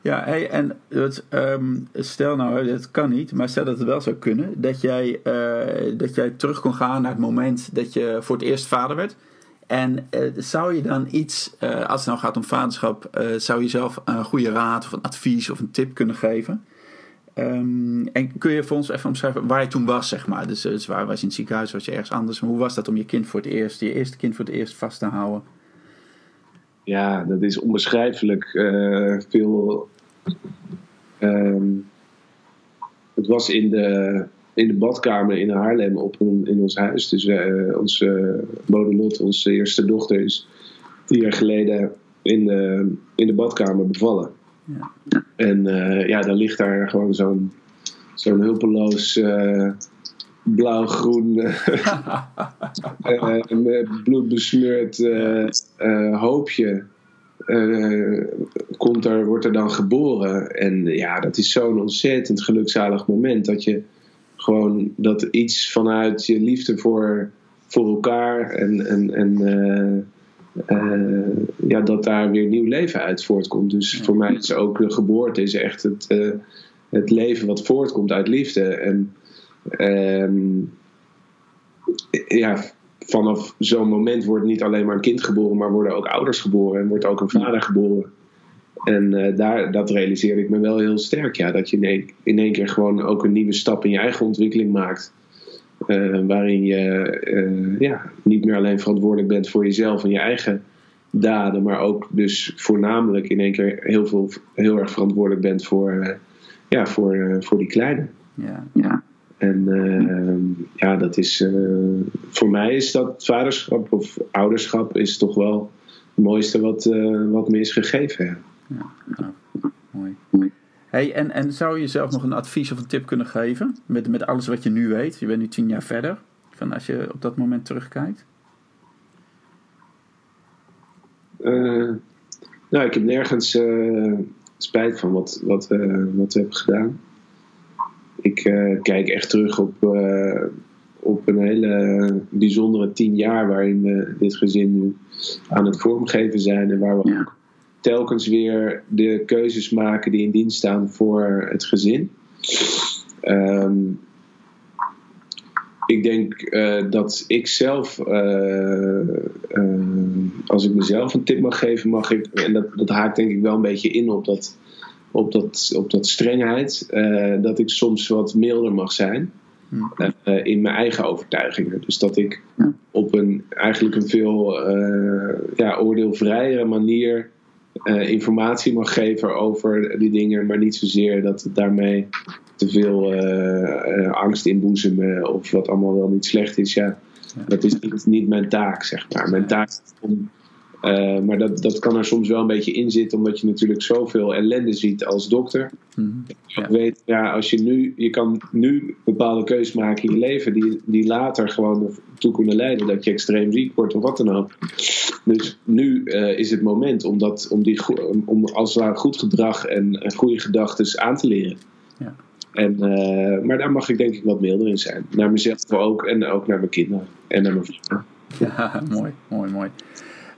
hey, en het, um, stel nou, dat kan niet, maar stel dat het wel zou kunnen, dat jij, uh, dat jij terug kon gaan naar het moment dat je voor het eerst vader werd. En uh, zou je dan iets, uh, als het nou gaat om vaderschap, zou je zelf een goede raad of een advies of een tip kunnen geven? Um, en kun je voor ons even omschrijven waar je toen was, zeg maar? Dus, dus waar was je in het ziekenhuis, was je ergens anders? Hoe was dat om je kind voor het eerst, je eerste kind voor het eerst vast te houden? ja, dat is onbeschrijfelijk veel. Um, het was in de, in de badkamer in Haarlem op in ons huis. Dus uh, onze Modelot, onze eerste dochter, is tien jaar geleden in de, in de badkamer bevallen. Ja. En uh, ja, dan ligt daar gewoon zo'n zo'n hulpeloos blauw-groen, uh, bloedbesmeurd uh, hoopje. komt er, wordt er dan geboren. En ja, dat is zo'n ontzettend gelukzalig moment dat je gewoon dat iets vanuit je liefde voor, voor elkaar en, en, en ja, dat daar weer nieuw leven uit voortkomt. Dus voor mij is ook de geboorte is echt het, het leven wat voortkomt uit liefde. En ehm, ja, vanaf zo'n moment wordt niet alleen maar een kind geboren, maar worden ook ouders geboren en wordt ook een vader geboren. En uh, daar, dat realiseerde ik me wel heel sterk. Ja, dat je in één, in één keer gewoon ook een nieuwe stap in je eigen ontwikkeling maakt. Uh, waarin je uh, ja, niet meer alleen verantwoordelijk bent voor jezelf en je eigen daden, maar ook dus voornamelijk in één keer heel, veel, heel erg verantwoordelijk bent voor, ja, voor, voor die kleine. Ja, ja. En uh, ja, dat is uh, voor mij is dat vaderschap of ouderschap is toch wel het mooiste wat, uh, wat me is gegeven. Ja, ja mooi. mooi. Hey, en, en zou je zelf nog een advies of een tip kunnen geven met, met alles wat je nu weet? Je bent nu tien jaar verder, van als je op dat moment terugkijkt. nou, ik heb nergens spijt van wat, wat, wat we hebben gedaan ik uh, kijk echt terug op, uh, op een hele bijzondere tien jaar waarin we dit gezin nu aan het vormgeven zijn en waar we ook telkens weer de keuzes maken die in dienst staan voor het gezin. Um, ik denk uh, dat ik zelf, als ik mezelf een tip mag geven, mag ik, en dat, dat haakt denk ik wel een beetje in op dat op dat, op dat strengheid, uh, dat ik soms wat milder mag zijn. Uh, in mijn eigen overtuigingen. Dus dat ik op een eigenlijk een veel uh, ja, oordeelvrijere manier informatie mag geven over die dingen, maar niet zozeer dat het daarmee te veel angst inboezemen of wat allemaal wel niet slecht is. Ja, dat is niet, niet mijn taak, zeg maar. Mijn taak is om uh, maar dat, dat kan er soms wel een beetje in zitten, omdat je natuurlijk zoveel ellende ziet als dokter. Mm -hmm. weet, ja, als je nu, je kan nu bepaalde keuzes maken in je leven die, die later gewoon ertoe kunnen leiden dat je extreem ziek wordt of wat dan ook. Dus nu uh, is het moment om, dat, om, die, om als het ware goed gedrag en, en goede gedachten aan te leren. Ja. En, uh, maar daar mag ik denk ik wat milder in zijn. Naar mezelf ook en ook naar mijn kinderen en naar mijn vrienden. Ja, mooi, mooi, mooi.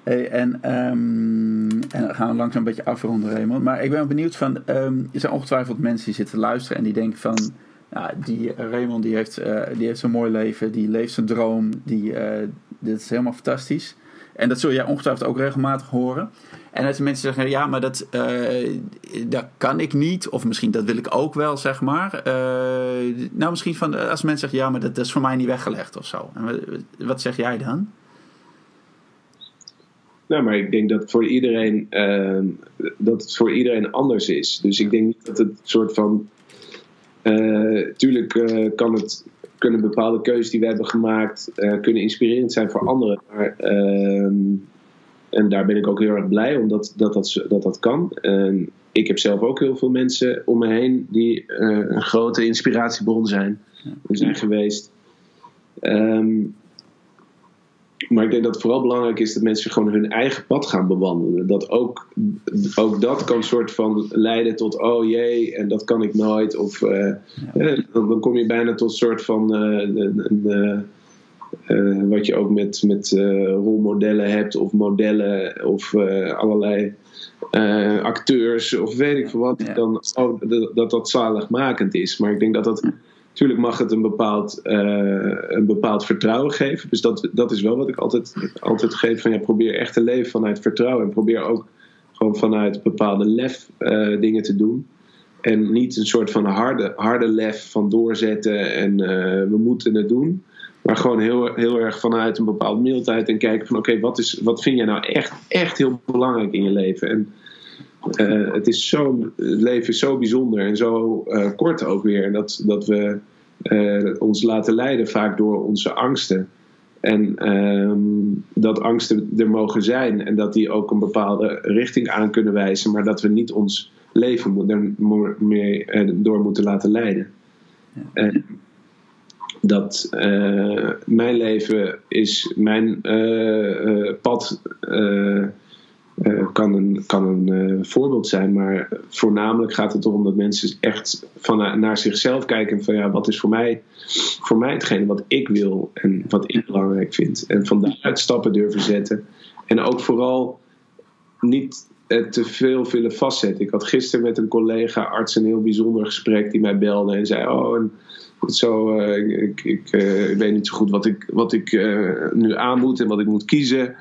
En, um, en dan gaan we langzaam een beetje afronden, Raymond. Maar ik ben benieuwd van... Um, er zijn ongetwijfeld mensen die zitten luisteren en die denken van... Ja, die Raymond die heeft, uh, die heeft zo'n mooi leven, die leeft zijn droom, die, uh, dit is helemaal fantastisch. En dat zul jij ongetwijfeld ook regelmatig horen. En als mensen zeggen, ja, maar dat, dat kan ik niet. Of misschien dat wil ik ook wel, zeg maar. nou, misschien van, als mensen zeggen, ja, maar dat, dat is voor mij niet weggelegd of zo. En wat zeg jij dan? Nou, maar ik denk dat, voor iedereen, uh, dat het voor iedereen anders is. Dus ik denk niet dat het soort van. Uh, tuurlijk uh, kan het, kunnen bepaalde keuzes die we hebben gemaakt uh, kunnen inspirerend zijn voor anderen. Maar, ehm, en daar ben ik ook heel erg blij om dat dat, dat, dat, dat kan. En ik heb zelf ook heel veel mensen om me heen die een grote inspiratiebron zijn, zijn geweest. Um, maar ik denk dat het vooral belangrijk is dat mensen gewoon hun eigen pad gaan bewandelen. Dat ook, ook dat kan soort van leiden tot oh jee, en dat kan ik nooit. Of uh, eh, dan, kom je bijna tot een soort van uh, uh, wat je ook met, met rolmodellen hebt, of modellen, of allerlei acteurs, of weet ik veel wat. Dan, oh, dat dat zaligmakend is. Maar ik denk dat dat Tuurlijk mag het een bepaald, uh, een bepaald vertrouwen geven. Dus dat, dat is wel wat ik altijd, altijd geef. Van, ja, probeer echt te leven vanuit vertrouwen. En probeer ook gewoon vanuit bepaalde lef uh, dingen te doen. En niet een soort van harde, harde lef van doorzetten en uh, we moeten het doen. Maar gewoon heel, heel erg vanuit een bepaalde mildheid en kijken van oké, wat wat, wat vind jij nou echt, echt heel belangrijk in je leven? En uh, het, is zo, het leven is zo bijzonder en zo uh, kort ook weer. Dat, dat we uh, ons laten leiden vaak door onze angsten. En um, dat angsten er mogen zijn en dat die ook een bepaalde richting aan kunnen wijzen, maar dat we niet ons leven er meer door moeten laten leiden. Ja. Dat mijn leven is mijn pad uh, kan een, kan een voorbeeld zijn. Maar voornamelijk gaat het erom dat mensen echt van, naar zichzelf kijken. Van ja, wat is voor mij, voor mij hetgene wat ik wil en wat ik belangrijk vind. En van daaruit stappen durven zetten. En ook vooral niet te veel willen vastzetten. Ik had gisteren met een collega arts een heel bijzonder gesprek die mij belde en zei: Oh, en zo, ik, ik, ik, weet niet zo goed wat ik, wat ik nu aan moet en wat ik moet kiezen.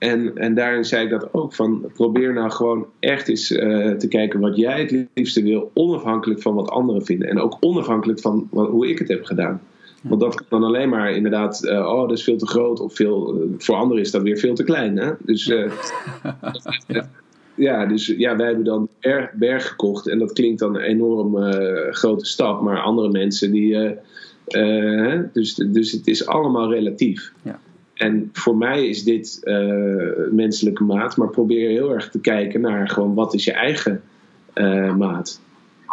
En, en daarin zei ik dat ook van probeer nou gewoon echt eens te kijken wat jij het liefste wil, onafhankelijk van wat anderen vinden. En ook onafhankelijk van wat, hoe ik het heb gedaan. Want dat kan dan alleen maar inderdaad, oh dat is veel te groot of veel, voor anderen is dat weer veel te klein. Hè? Dus ja, dus ja, wij hebben dan berg, berg gekocht. En dat klinkt dan een enorm grote stap. Maar andere mensen die. Dus, dus het is allemaal relatief. Ja. En voor mij is dit menselijke maat. Maar probeer heel erg te kijken naar gewoon wat is je eigen maat.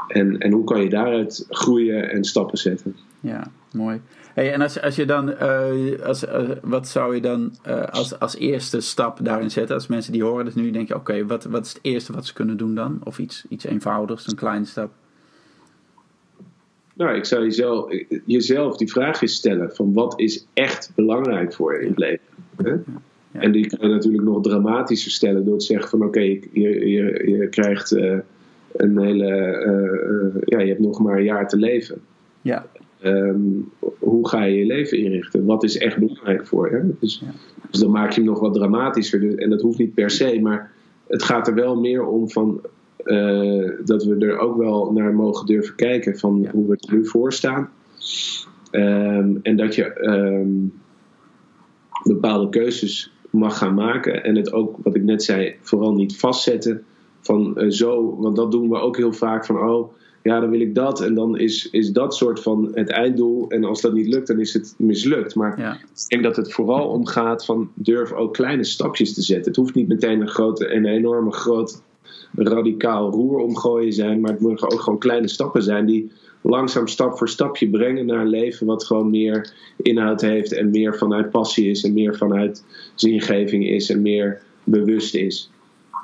En, en hoe kan je daaruit groeien en stappen zetten. Ja, mooi. Hey, en als, als je dan, uh, als, uh, wat zou je dan uh, als, als eerste stap daarin zetten? Als mensen die horen dus nu, denk je, oké, wat, wat is het eerste wat ze kunnen doen dan? Of iets, iets eenvoudigs, een kleine stap? Nou, ik zou jezelf, jezelf die vraag eens stellen: van wat is echt belangrijk voor je in het leven? Hè? Ja. En die kan je natuurlijk nog dramatischer stellen door te zeggen: van oké, okay, je, je, je krijgt een hele, ja, je hebt nog maar een jaar te leven. Ja. Um, hoe ga je je leven inrichten? Wat is echt belangrijk voor je? Dus, dus dan maak je hem nog wat dramatischer. Dus, en dat hoeft niet per se, maar het gaat er wel meer om van, uh, dat we er ook wel naar mogen durven kijken van hoe we er nu voor staan. Um, en dat je um, bepaalde keuzes mag gaan maken. En het ook, wat ik net zei, vooral niet vastzetten van uh, zo. Want dat doen we ook heel vaak van, oh ja, dan wil ik dat. En dan is, is dat soort van het einddoel. En als dat niet lukt, dan is het mislukt. Maar ja. ik denk dat het vooral om gaat van durf ook kleine stapjes te zetten. Het hoeft niet meteen een grote, een enorme groot radicaal roer omgooien zijn. Maar het mogen ook gewoon kleine stappen zijn die langzaam stap voor stapje brengen naar een leven wat gewoon meer inhoud heeft en meer vanuit passie is en meer vanuit zingeving is en meer bewust is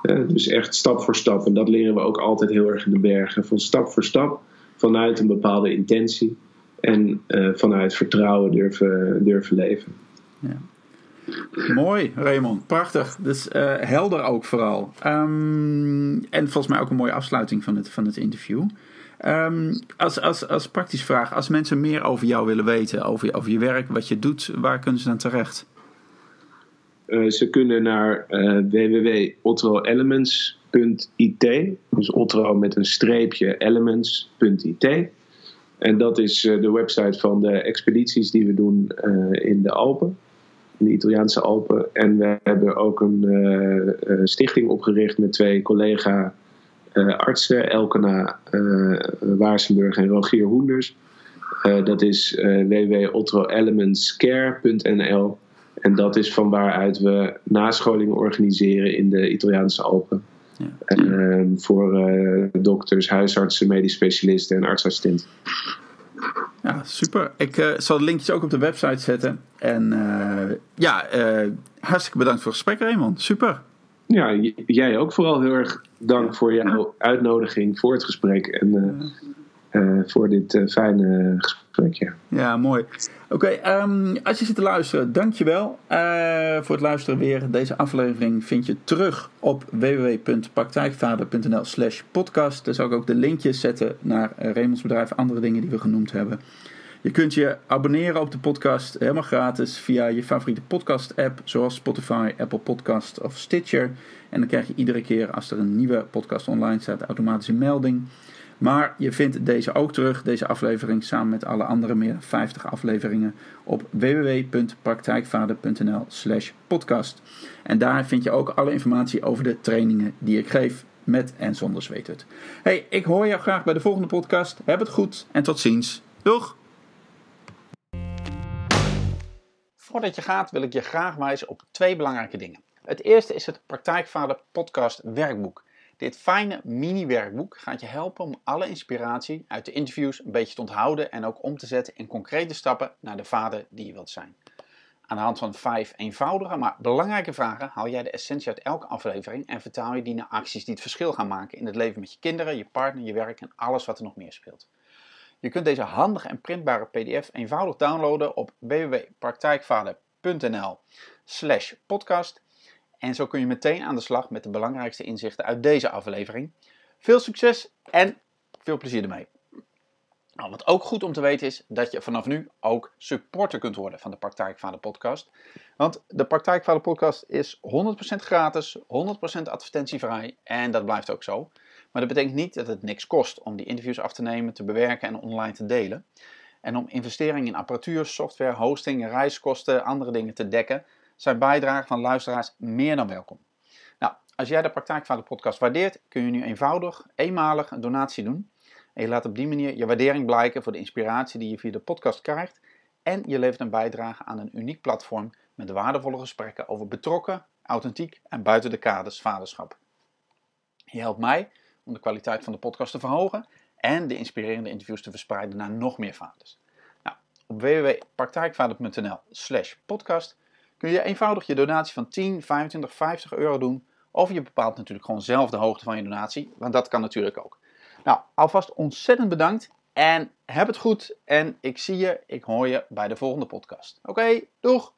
dus echt stap voor stap. En dat leren we ook altijd heel erg in de bergen. Van stap voor stap, vanuit een bepaalde intentie. En uh, vanuit vertrouwen durven, durven leven. Ja. Mooi, Raymond. Prachtig. Dus uh, helder ook vooral. Um, en volgens mij ook een mooie afsluiting van het, van het interview. Um, als, als, als praktische vraag, als mensen meer over jou willen weten, over, over je werk, wat je doet, waar kunnen ze dan terecht? Uh, ze kunnen naar uh, www.otroelements.it. Dus Otro met een streepje elements.it. En dat is de website van de expedities die we doen in de Alpen. In de Italiaanse Alpen. En we hebben ook een stichting opgericht met twee collega artsen. Elkena Waarsenburg en Rogier Hoenders. dat is www.otroelementscare.nl en dat is van waaruit we nascholingen organiseren in de Italiaanse Alpen. Ja. Uh, voor uh, dokters, huisartsen, medisch specialisten en artsassistenten. Ja, super. Ik uh, zal de linkjes ook op de website zetten. En eh, ja, hartstikke bedankt voor het gesprek, Raymond. Super. Ja, jij ook vooral heel erg dank voor jouw uitnodiging voor het gesprek. En voor dit fijne gesprek. Ja, mooi. Oké, ehm, als je zit te luisteren, dankjewel uh, voor het luisteren weer. Deze aflevering vind je terug op www.praktijkvader.nl slash podcast. Daar zal ik ook de linkjes zetten naar Raymond's bedrijf, andere dingen die we genoemd hebben. Je kunt je abonneren op de podcast helemaal gratis via je favoriete podcast app, zoals Spotify, Apple Podcast of Stitcher. En dan krijg je iedere keer als er een nieuwe podcast online staat automatisch een melding. Maar je vindt deze ook terug, deze aflevering, samen met alle andere meer dan 50 afleveringen op www.praktijkvader.nl slash podcast. En daar vind je ook alle informatie over de trainingen die ik geef, met en zonder zweethut. Hey, ik hoor jou graag bij de volgende podcast. Heb het goed en tot ziens. Doeg! Voordat je gaat wil ik je graag wijzen op twee belangrijke dingen. Het eerste is het Praktijkvader podcast werkboek. Dit fijne mini-werkboek gaat je helpen om alle inspiratie uit de interviews een beetje te onthouden en ook om te zetten in concrete stappen naar de vader die je wilt zijn. Aan de hand van vijf eenvoudige, maar belangrijke vragen haal jij de essentie uit elke aflevering en vertaal je die naar acties die het verschil gaan maken in het leven met je kinderen, je partner, je werk en alles wat er nog meer speelt. Je kunt deze handige en printbare PDF eenvoudig downloaden op www.praktijkvader.nl slash podcast. En zo kun je meteen aan de slag met de belangrijkste inzichten uit deze aflevering. Veel succes en veel plezier ermee. Nou, wat ook goed om te weten is dat je vanaf nu ook supporter kunt worden van de Praktijkvader podcast. Want de Praktijkvader podcast is 100% gratis, 100% advertentievrij en dat blijft ook zo. Maar dat betekent niet dat het niks kost om die interviews af te nemen, te bewerken en online te delen. En om investeringen in apparatuur, software, hosting, reiskosten, andere dingen te dekken, zijn bijdragen van luisteraars meer dan welkom. Nou, als jij de Praktijkvader podcast waardeert, kun je nu eenvoudig, eenmalig een donatie doen. En je laat op die manier je waardering blijken voor de inspiratie die je via de podcast krijgt. En je levert een bijdrage aan een uniek platform met waardevolle gesprekken over betrokken, authentiek en buiten de kaders vaderschap. Je helpt mij om de kwaliteit van de podcast te verhogen en de inspirerende interviews te verspreiden naar nog meer vaders. Nou, op www.praktijkvader.nl slash podcast kun je eenvoudig je donatie van 10, 25, 50 euro doen. Of je bepaalt natuurlijk gewoon zelf de hoogte van je donatie, want dat kan natuurlijk ook. Nou, alvast ontzettend bedankt en heb het goed. En ik zie je, ik hoor je bij de volgende podcast. Oké, doeg!